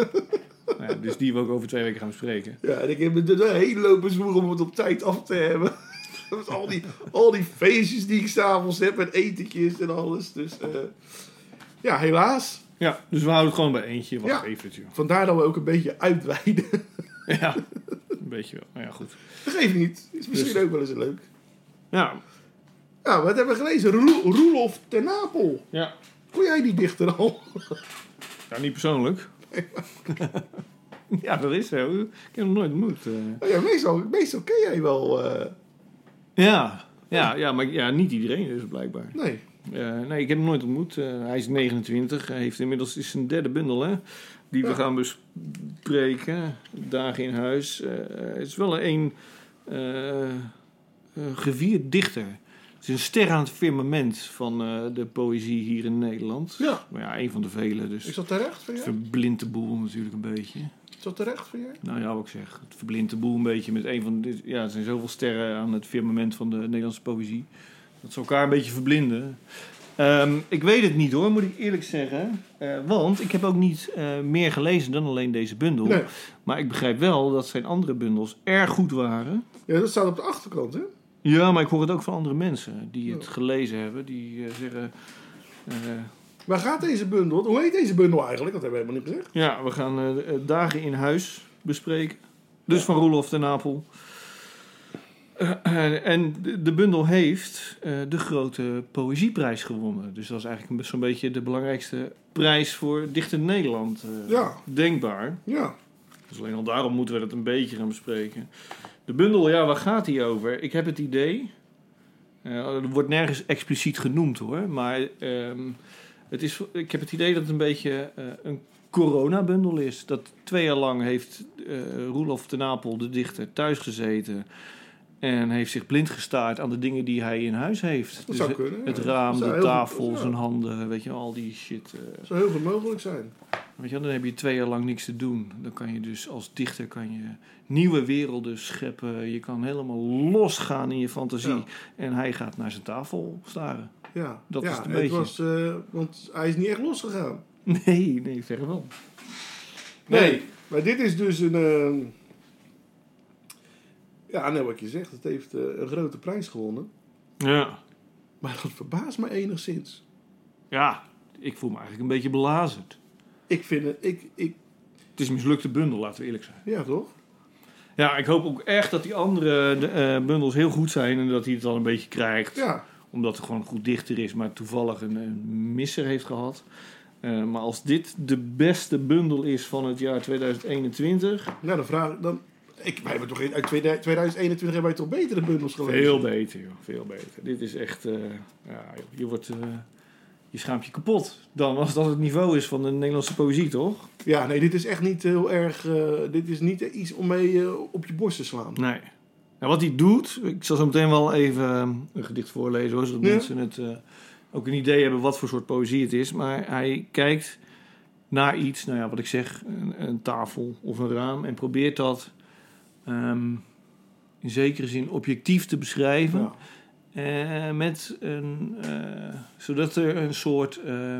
Speaker 5: ja. Dus die we ook over twee weken gaan bespreken.
Speaker 6: Ja, en ik heb er de hele lopen zwoegen om het op tijd af te hebben. [LAUGHS] Dus al, die, al die feestjes die ik s'avonds heb en etentjes en alles. Dus eh, ja, helaas.
Speaker 5: Ja, dus we houden het gewoon bij eentje. Wacht
Speaker 6: Ja.
Speaker 5: even, joh.
Speaker 6: Vandaar dat we ook een beetje uitweiden. [LAUGHS]
Speaker 5: Ja, een beetje wel. Nou ja, goed.
Speaker 6: Dat geeft niet. Is misschien
Speaker 5: Dus-
Speaker 6: ook wel eens leuk.
Speaker 5: Ja,
Speaker 6: Nou, wat hebben we gelezen? Roel- Roelof ten Napel.
Speaker 5: ja.
Speaker 6: Kon jij die dichter al?
Speaker 5: ja niet persoonlijk. [LAUGHS] ja, dat is zo. Ik heb hem nooit ontmoet. eh.
Speaker 6: Oh ja, meestal, meestal ken jij wel. eh,
Speaker 5: Ja. Ja, ja, maar ja, niet iedereen dus blijkbaar.
Speaker 6: nee.
Speaker 5: Eh, nee, ik heb hem nooit ontmoet. Hij is 29. Hij heeft inmiddels is zijn derde bundel, hè? Die we gaan bespreken. Dagen in huis. Het is wel een gevierd dichter. Het is een ster aan het firmament van eh, de poëzie hier in Nederland.
Speaker 6: Ja.
Speaker 5: Maar ja, een van de vele. Dus
Speaker 6: Is dat terecht
Speaker 5: het
Speaker 6: jij?
Speaker 5: verblindt de boel natuurlijk een beetje.
Speaker 6: Is dat terecht van jij?
Speaker 5: Nou ja, wat ik zeg. Het verblindt de boel een beetje met een van de... Ja, er zijn zoveel sterren aan het firmament van de Nederlandse poëzie. Dat ze elkaar een beetje verblinden. Ehm, ik weet het niet hoor, moet ik eerlijk zeggen. Eh, want ik heb ook niet eh, meer gelezen dan alleen deze bundel.
Speaker 6: Nee.
Speaker 5: Maar ik begrijp wel dat zijn andere bundels erg goed waren.
Speaker 6: Ja, dat staat op de achterkant, hè?
Speaker 5: Ja, maar ik hoor het ook van andere mensen die het
Speaker 6: Ja.
Speaker 5: gelezen hebben. Die eh, zeggen... eh,
Speaker 6: Waar gaat deze bundel? Hoe heet deze bundel eigenlijk? Dat hebben we helemaal niet gezegd.
Speaker 5: Ja, we gaan eh, Dagen in Huis bespreken. Dus van Roelof de Napel. En de, de bundel heeft de grote poëzieprijs gewonnen. Dus dat is eigenlijk zo'n beetje de belangrijkste prijs voor dichter Nederland.
Speaker 6: Ja.
Speaker 5: Denkbaar.
Speaker 6: Ja.
Speaker 5: Dus alleen al daarom moeten we dat een beetje gaan bespreken. De bundel, ja, waar gaat die over? Ik heb het idee. eh, er wordt nergens expliciet genoemd hoor. Maar ehm, het is, ik heb het idee dat het een beetje eh, een coronabundel is. Dat twee jaar lang heeft eh Roelof de Napel, de dichter, thuis gezeten. En heeft zich blind gestaard aan de dingen die hij in huis heeft. Dus
Speaker 6: zou kunnen,
Speaker 5: Het
Speaker 6: ja.
Speaker 5: raam,
Speaker 6: zou
Speaker 5: de tafel,
Speaker 6: goed- ja.
Speaker 5: zijn handen, weet je, al die shit.
Speaker 6: Dat zou heel goed mogelijk zijn.
Speaker 5: Weet je, wel, dan heb je twee jaar lang niks te doen. Dan kan je dus als dichter kan je nieuwe werelden scheppen. Je kan helemaal losgaan in je fantasie.
Speaker 6: Ja.
Speaker 5: En hij gaat naar zijn tafel staren.
Speaker 6: Ja,
Speaker 5: Dat
Speaker 6: ja
Speaker 5: is het een
Speaker 6: het
Speaker 5: beetje.
Speaker 6: was, eh, want hij is niet echt losgegaan.
Speaker 5: Nee, nee, verre wel.
Speaker 6: Nee, maar dit is dus een. eh, ja, nou wat je zegt, het heeft eh, een grote prijs gewonnen.
Speaker 5: Ja.
Speaker 6: Maar dat verbaast me enigszins.
Speaker 5: ja, ik voel me eigenlijk een beetje belazerd.
Speaker 6: Ik vind het. Ik, ik,
Speaker 5: Het is een mislukte bundel, laten we eerlijk zijn.
Speaker 6: ja, toch?
Speaker 5: Ja, ik hoop ook echt dat die andere de, eh, bundels heel goed zijn en dat hij het dan een beetje krijgt.
Speaker 6: Ja.
Speaker 5: Omdat het gewoon een goed dichter is, maar toevallig een, een misser heeft gehad. Eh, maar als dit de beste bundel is van het jaar 2021,
Speaker 6: Nou, dan vraag ik dan. Ik, wij hebben toch in uit 2021 hebben wij toch betere bundels gelezen?
Speaker 5: veel beter, joh. Veel beter. Dit is echt, eh, ja, je wordt, je schaamt je kapot. Dan als dat het niveau is van de Nederlandse poëzie, toch?
Speaker 6: Ja, nee, dit is echt niet heel erg. eh, dit is niet iets om mee eh, op je borst te slaan.
Speaker 5: Nee. Nou, wat hij doet, ik zal zo meteen wel even eh, een gedicht voorlezen, hoor, zodat
Speaker 6: Ja.
Speaker 5: mensen het ook een idee hebben wat voor soort poëzie het is. Maar hij kijkt naar iets, nou ja, wat ik zeg, een, een tafel of een raam, en probeert dat ehm, in zekere zin objectief te beschrijven.
Speaker 6: Ja.
Speaker 5: Eh, met een, eh, zodat er een soort eh,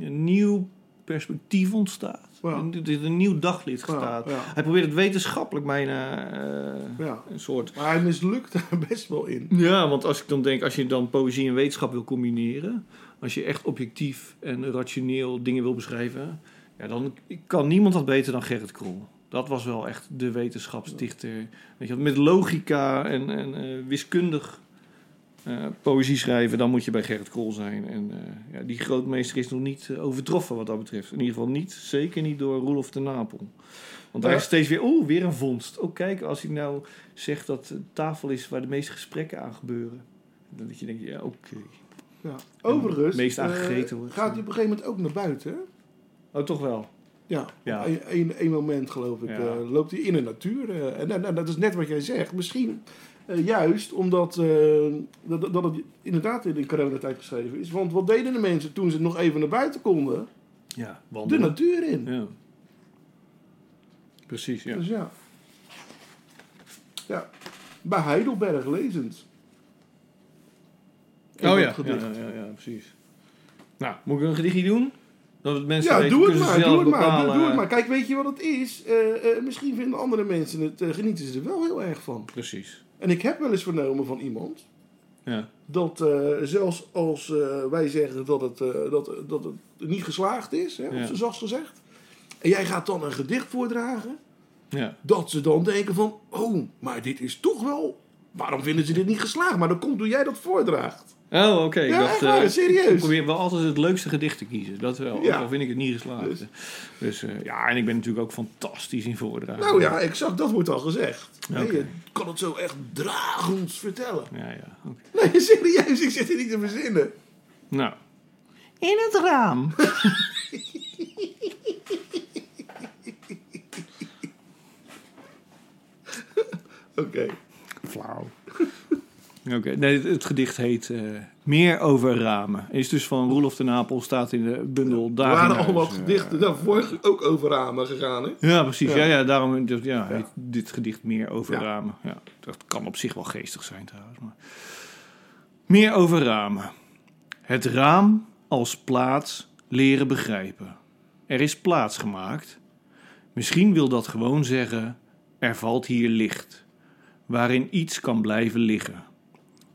Speaker 5: een nieuw perspectief ontstaat.
Speaker 6: Ja.
Speaker 5: Een, een nieuw daglicht
Speaker 6: Ja,
Speaker 5: staat.
Speaker 6: ja.
Speaker 5: Hij probeert het wetenschappelijk bijna een soort.
Speaker 6: Maar hij mislukt daar [LAUGHS] best wel in.
Speaker 5: Ja, want als ik dan denk, als je dan poëzie en wetenschap wil combineren, als je echt objectief en rationeel dingen wil beschrijven, ja, dan kan niemand dat beter dan Gerrit Krol. Dat was wel echt de wetenschapsdichter. Weet je, met logica en, en wiskundig eh, poëzie schrijven, dan moet je bij Gerrit Krol zijn. En eh, ja, die grootmeester is nog niet eh, overtroffen wat dat betreft. In ieder geval niet, zeker niet door Roelof de Napel. Want
Speaker 6: Ja.
Speaker 5: is steeds weer, oeh, weer een vondst. Oh, kijk, als hij nou zegt dat de tafel is waar de meeste gesprekken aan gebeuren. Dan dat je denkt, ja, oké.
Speaker 6: Ja. Overigens.
Speaker 5: meest aangegeten wordt.
Speaker 6: gaat hij op een gegeven moment ook naar buiten?
Speaker 5: Oh, toch wel?
Speaker 6: Ja,
Speaker 5: Ja.
Speaker 6: een moment geloof ik
Speaker 5: Ja.
Speaker 6: loopt hij in de natuur. en, en, en dat is net wat jij zegt. Misschien eh, juist omdat eh, dat, dat het inderdaad in de coronatijd geschreven is. Want wat deden de mensen toen ze nog even naar buiten konden?
Speaker 5: Ja,
Speaker 6: De natuur in.
Speaker 5: Ja. Precies, ja.
Speaker 6: Dus ja. Ja. Bij Heidelberg lezend.
Speaker 5: Oh ja, ja, ja, ja, precies. Nou, moet ik een gedichtje doen? Dat het mensen
Speaker 6: Ja,
Speaker 5: weten,
Speaker 6: doe het maar, doe het maar, doe, doe het maar. Kijk, weet je wat het is? Eh, eh, misschien vinden andere mensen het, eh, genieten ze er wel heel erg van.
Speaker 5: Precies.
Speaker 6: En ik heb wel eens vernomen van iemand
Speaker 5: Ja.
Speaker 6: dat eh, zelfs als eh, wij zeggen dat het, eh, dat, dat het niet geslaagd is, hè,
Speaker 5: Ja.
Speaker 6: zacht gezegd, en jij gaat dan een gedicht voordragen,
Speaker 5: Ja.
Speaker 6: dat ze dan denken van, oh, maar dit is toch wel, waarom vinden ze dit niet geslaagd? Maar dat komt door jij dat voordraagt.
Speaker 5: Oh, oké. ik
Speaker 6: Ja,
Speaker 5: dacht,
Speaker 6: echt waar,
Speaker 5: eh,
Speaker 6: serieus.
Speaker 5: Ik probeer wel altijd het leukste gedicht te kiezen. Dat wel.
Speaker 6: Ja.
Speaker 5: Al vind ik het niet geslaagd.
Speaker 6: Dus-
Speaker 5: Dus, eh, ja, en ik ben natuurlijk ook fantastisch in voordragen.
Speaker 6: Nou ja, exact, dat wordt al gezegd. Nee,
Speaker 5: Oké.
Speaker 6: je kan het zo echt dragends vertellen.
Speaker 5: Ja, ja. oké.
Speaker 6: Nee, [LAUGHS] serieus, ik zit hier niet te verzinnen.
Speaker 5: Nou. In het raam. [LAUGHS]
Speaker 6: Oké.
Speaker 5: Flauw. Oké, nee, het, gedicht heet eh, Meer over ramen. Is dus van Roelof de Napel, staat in de bundel
Speaker 6: Er waren allemaal gedichten, nou, vorig ook over ramen gegaan, hè?
Speaker 5: Ja, precies. Ja,
Speaker 6: Ja.
Speaker 5: ja, daarom ja, heet dit gedicht Meer over
Speaker 6: Ja.
Speaker 5: ramen. Ja, dat kan op zich wel geestig zijn trouwens. Maar. Meer over ramen. Het raam als plaats leren begrijpen. Er is plaats gemaakt. Misschien wil dat gewoon zeggen, er valt hier licht. Waarin iets kan blijven liggen.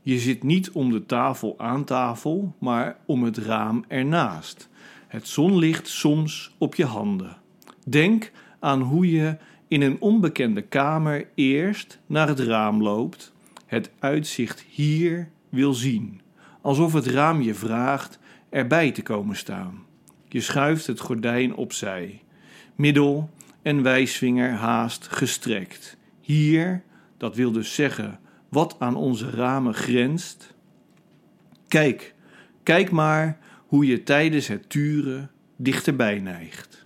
Speaker 5: Je zit niet om de tafel aan tafel, maar om het raam ernaast. Het zonlicht soms op je handen. Denk aan hoe je in een onbekende kamer eerst naar het raam loopt, het uitzicht hier wil zien, alsof het raam je vraagt erbij te komen staan. Je schuift het gordijn opzij, middel en wijsvinger haast gestrekt. Hier, dat wil dus zeggen wat aan onze ramen grenst. Kijk, kijk maar hoe je tijdens het turen dichterbij neigt.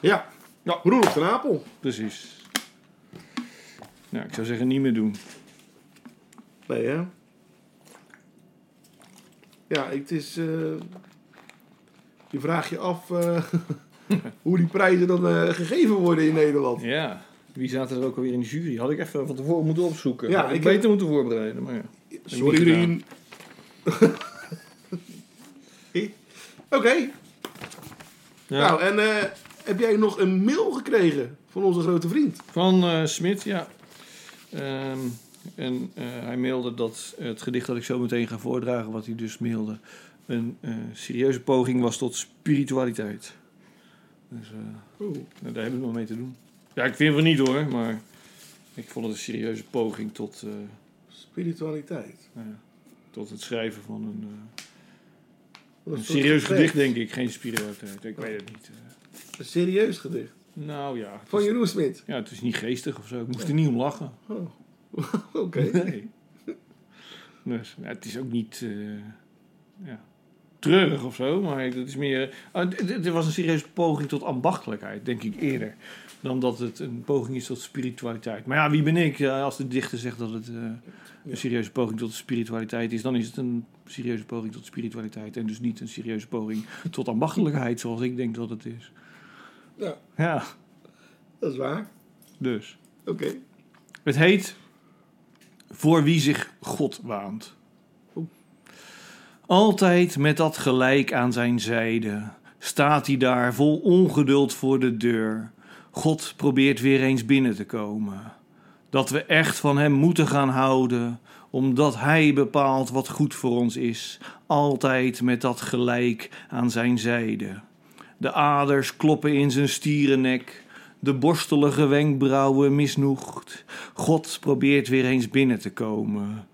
Speaker 6: Ja. ja. Roelof van Apel.
Speaker 5: Precies. Nou, ik zou zeggen niet meer doen.
Speaker 6: Nee, hè? Ja, het is... eh, je vraagt je af eh, [LAUGHS] hoe die prijzen dan eh, gegeven worden in Nederland.
Speaker 5: Ja. Wie zaten er ook alweer in de jury? Had ik even van tevoren moeten opzoeken.
Speaker 6: Ja,
Speaker 5: Had ik
Speaker 6: ik
Speaker 5: beter moeten voorbereiden. Maar ja.
Speaker 6: Sorry. [LAUGHS] Oké.
Speaker 5: Ja.
Speaker 6: Nou, en eh, heb jij nog een mail gekregen van onze grote vriend?
Speaker 5: Van eh, Smit, ja. Ehm, en eh, hij mailde dat het gedicht dat ik zo meteen ga voordragen, wat hij dus mailde, een eh, serieuze poging was tot spiritualiteit. Dus eh,
Speaker 6: Oeh.
Speaker 5: nou, daar hebben we nog mee te doen. Ja, ik vind het niet hoor, maar ik vond het een serieuze poging tot, eh,
Speaker 6: Spiritualiteit.
Speaker 5: nou ja, tot het schrijven van een, eh, een serieus
Speaker 6: gedicht.
Speaker 5: denk ik. Geen spiritualiteit, ik weet het niet. eh.
Speaker 6: Een serieus gedicht.
Speaker 5: nou ja, het
Speaker 6: Van
Speaker 5: is,
Speaker 6: Jeroen Smit.
Speaker 5: ja, het is niet geestig of zo. Ik moest er niet om lachen.
Speaker 6: Oh. [LAUGHS] Oké. [LAUGHS]
Speaker 5: Nee. Dus, ja, het is ook niet eh, ja, treurig of zo, maar het is meer. ah, d- d- Het was een serieuze poging tot ambachtelijkheid, denk ik eerder. Dan dat het een poging is tot spiritualiteit. Maar ja, wie ben ik? Als de dichter zegt dat het eh, een serieuze poging tot spiritualiteit is, dan is het een serieuze poging tot spiritualiteit. En dus niet een serieuze poging tot ambachtelijkheid, zoals ik denk dat het is.
Speaker 6: Ja,
Speaker 5: Ja,
Speaker 6: dat is waar.
Speaker 5: dus.
Speaker 6: Oké.
Speaker 5: Het heet Voor wie zich God waant. Altijd met dat gelijk aan zijn zijde staat hij daar vol ongeduld voor de deur. God probeert weer eens binnen te komen. Dat we echt van hem moeten gaan houden, omdat hij bepaalt wat goed voor ons is. Altijd met dat gelijk aan zijn zijde. De aders kloppen in zijn stierennek. De borstelige wenkbrauwen misnoegd. God probeert weer eens binnen te komen.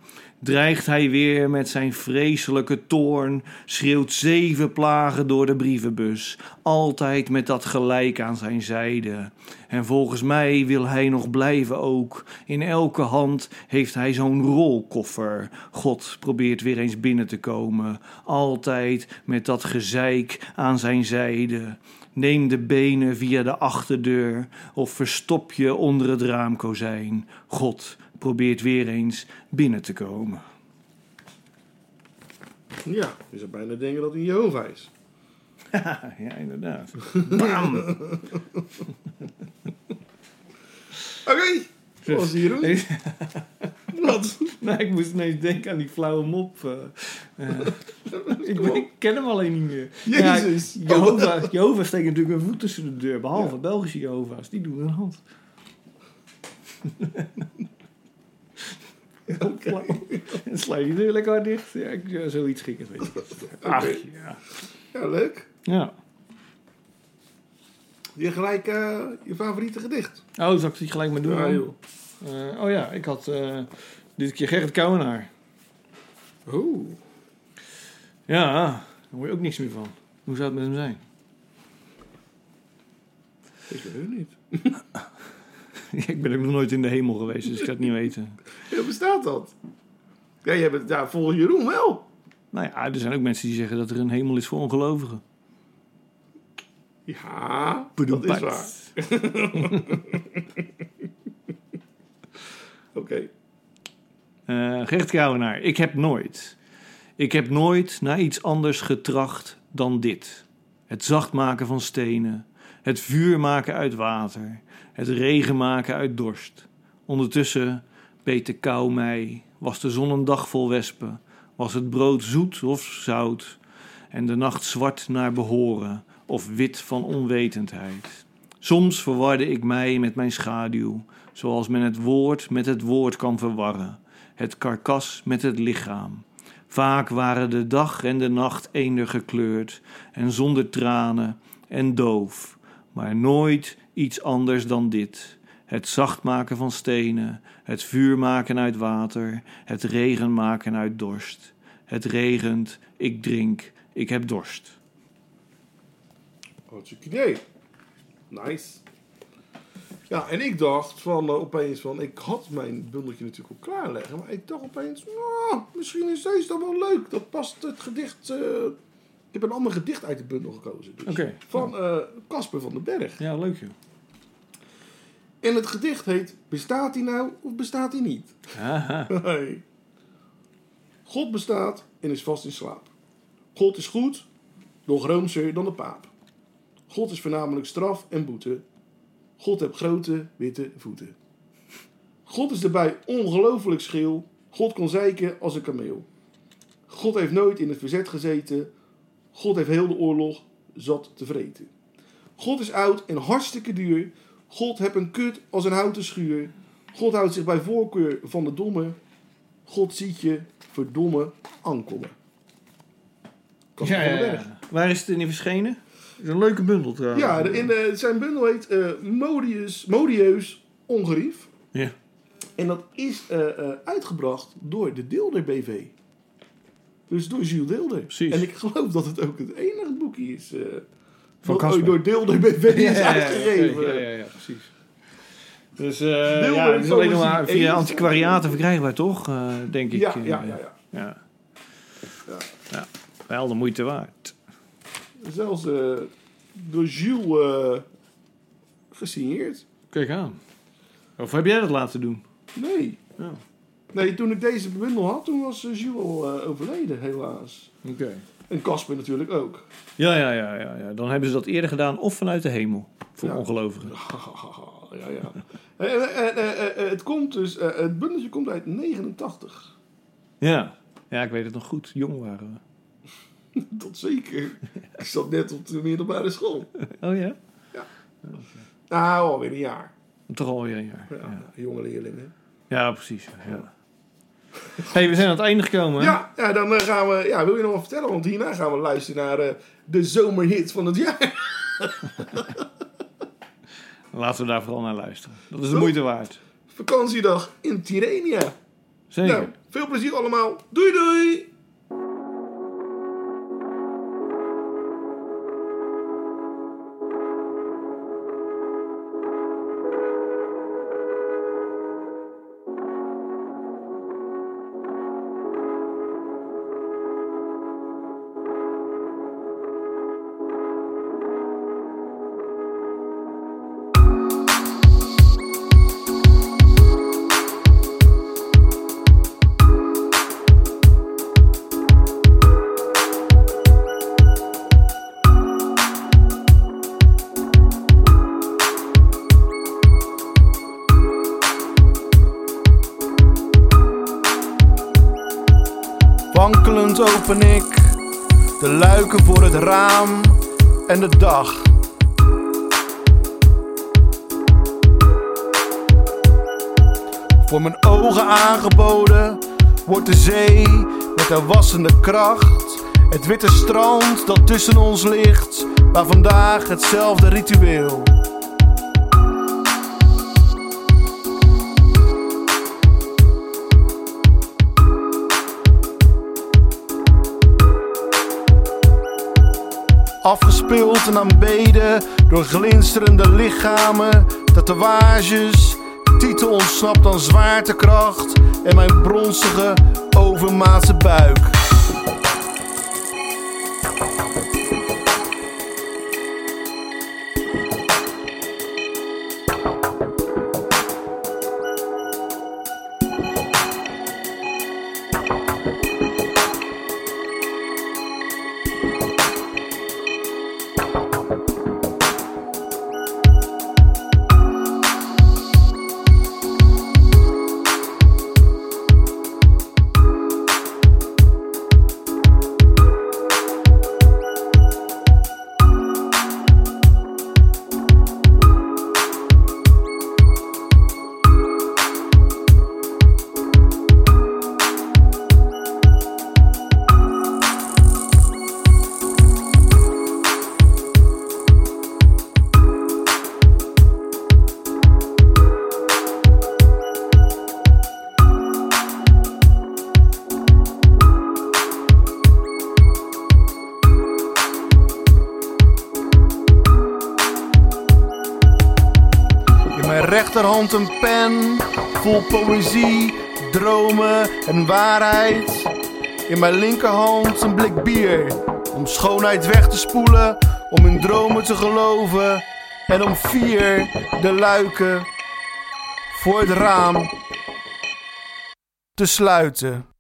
Speaker 5: Dreigt hij weer met zijn vreselijke toorn, schreeuwt zeven plagen door de brievenbus, altijd met dat gelijk aan zijn zijde. En volgens mij wil hij nog blijven ook. In elke hand heeft hij zo'n rolkoffer. God probeert weer eens binnen te komen, altijd met dat gezeik aan zijn zijde. Neem de benen via de achterdeur of verstop je onder het raamkozijn. God probeert weer eens binnen te komen.
Speaker 6: Ja, je zou bijna denken dat hij Jehovah is. [LAUGHS]
Speaker 5: ja, inderdaad. [LAUGHS] Bam!
Speaker 6: Oké. Jeroen.
Speaker 5: Nee, [LAUGHS]
Speaker 6: Wat?
Speaker 5: nou, ik moest ineens denken aan die flauwe mop. eh, eh. ik, ik ken hem alleen niet meer.
Speaker 6: Jezus.
Speaker 5: Ja, Jehovah, Jehovah steekt natuurlijk een voet tussen de deur. Behalve Belgische Jehovah's. Die doen een hand. Heel flauw. En sla je deur lekker hard dicht. Ja, ik- ja, zoiets schikken. Weet ik. Ach, ja.
Speaker 6: Ja, leuk.
Speaker 5: ja.
Speaker 6: Je gelijk eh, je favoriete gedicht.
Speaker 5: Oh, zal ik die gelijk maar doen?
Speaker 6: Ja,
Speaker 5: dan?
Speaker 6: joh.
Speaker 5: Eh, oh ja, ik had eh, dit keer Gerrit Kouwenaar.
Speaker 6: Oeh.
Speaker 5: Ja, daar hoor je ook niks meer van. Hoe zou het met hem zijn?
Speaker 6: Ik weet het niet. [LAUGHS] [LAUGHS]
Speaker 5: ik ben ook nog nooit in de hemel geweest, dus ik zou het niet [LAUGHS] weten.
Speaker 6: Ja, bestaat dat? Ja, je bent, ja, volgens Jeroen wel.
Speaker 5: Nou ja, er zijn ook mensen die zeggen dat er een hemel is voor ongelovigen.
Speaker 6: Ja, dat is waar. [LAUGHS] Oké.
Speaker 5: Eh Gerrit Kouwenaar, ik heb nooit. Ik heb nooit naar iets anders getracht dan dit. Het zacht maken van stenen. Het vuur maken uit water. Het regen maken uit dorst. Ondertussen beet de kou mij. Was de zon een dag vol wespen. Was het brood zoet of zout. En de nacht zwart naar behoren. Of wit van onwetendheid. Soms verwarde ik mij met mijn schaduw. Zoals men het woord met het woord kan verwarren. Het karkas met het lichaam. Vaak waren de dag en de nacht eender gekleurd en zonder tranen en doof, maar nooit iets anders dan dit. Het zacht maken van stenen, het vuur maken uit water, het regen maken uit dorst. Het regent, ik drink, ik heb dorst.
Speaker 6: Hartstikke idee. Nice. Ja, en ik dacht van eh, opeens van, ik had mijn bundeltje natuurlijk al klaarleggen, maar ik dacht opeens, nou, misschien is deze dan wel leuk. Dat past het gedicht. eh, ik heb een ander gedicht uit de bundel gekozen. Dus. Van eh, Casper van den Berg.
Speaker 5: Ja, leuk joh.
Speaker 6: En het gedicht heet Bestaat hij nou of bestaat hij niet? [LAUGHS] Hey. God bestaat en is vast in slaap. God is goed, nog roomser dan de paap. God is voornamelijk straf en boete. God heeft grote witte voeten. God is erbij ongelooflijk scheel. God kon zeiken als een kameel. God heeft nooit in het verzet gezeten. God heeft heel de oorlog zat te vreten. God is oud en hartstikke duur. God heeft een kut als een houten schuur. God houdt zich bij voorkeur van de domme. God ziet je verdomme aankomen.
Speaker 5: Ja. Waar is het in verschenen? Is een leuke bundel trouwens.
Speaker 6: Ja, in de, zijn bundel heet eh, Modius, Modieus Ongerief.
Speaker 5: Ja.
Speaker 6: En dat is eh, eh, uitgebracht door de Deelder BV. Dus door Jules Deelder.
Speaker 5: Precies.
Speaker 6: En ik geloof dat het ook het enige boekje is eh
Speaker 5: Van
Speaker 6: wat
Speaker 5: Casper.
Speaker 6: ooit door Deelder BV [LAUGHS] is
Speaker 5: Ja,
Speaker 6: uitgegeven.
Speaker 5: Ja, ja, ja, precies. Dus eh ja, het is alleen nog maar via antiquariaten verkrijgbaar, toch? Eh, denk ik.
Speaker 6: Ja, ja, ja, ja.
Speaker 5: ja.
Speaker 6: Ja.
Speaker 5: Ja, Wel de moeite waard.
Speaker 6: Zelfs door Jules gesigneerd.
Speaker 5: Kijk aan. Of heb jij dat laten doen?
Speaker 6: Nee.
Speaker 5: Ja.
Speaker 6: Nee, toen ik deze bundel had, toen was eh, Jules eh, overleden, helaas.
Speaker 5: Oké.
Speaker 6: En Casper natuurlijk ook.
Speaker 5: Ja, ja, ja, ja, ja. Dan hebben ze dat eerder gedaan of vanuit de hemel. Voor
Speaker 6: Ja.
Speaker 5: ongelovigen. [LAUGHS]
Speaker 6: ja, ja. En het komt dus, eh, het bundeltje komt uit 89.
Speaker 5: Ja. Ja, ik weet het nog goed. Jong waren
Speaker 6: Tot [LAUGHS] zeker. Ik zat net op de middelbare school.
Speaker 5: we. [LAUGHS] Oh ja?
Speaker 6: Nou, alweer een jaar.
Speaker 5: Toch alweer een jaar.
Speaker 6: Ja,
Speaker 5: Ja,
Speaker 6: jonge leerlingen.
Speaker 5: ja precies. Ja. Hey, we zijn aan het einde gekomen. hè?
Speaker 6: Ja, ja, dan eh, gaan we, ja, wil je nog wat vertellen? Want hierna gaan we luisteren naar eh, de zomerhit van het jaar. [LAUGHS]
Speaker 5: Laten we daar vooral naar luisteren. Dat is de moeite waard.
Speaker 6: Vakantiedag in Tirrenia.
Speaker 5: Zeker.
Speaker 6: Nou, veel plezier allemaal. Doei doei! De dag. Voor mijn ogen aangeboden wordt de zee met haar wassende kracht. Het witte strand dat tussen ons ligt, maar vandaag hetzelfde ritueel. Afgespeeld en aanbeden door glinsterende lichamen, tatoeages. Titel ontsnapt aan zwaartekracht en mijn bronzige, overmaatse buik. Rechterhand een pen, vol poëzie, dromen en waarheid. In mijn linkerhand een blik bier, om schoonheid weg te spoelen, om in dromen te geloven. En om vier de luiken voor het raam te sluiten.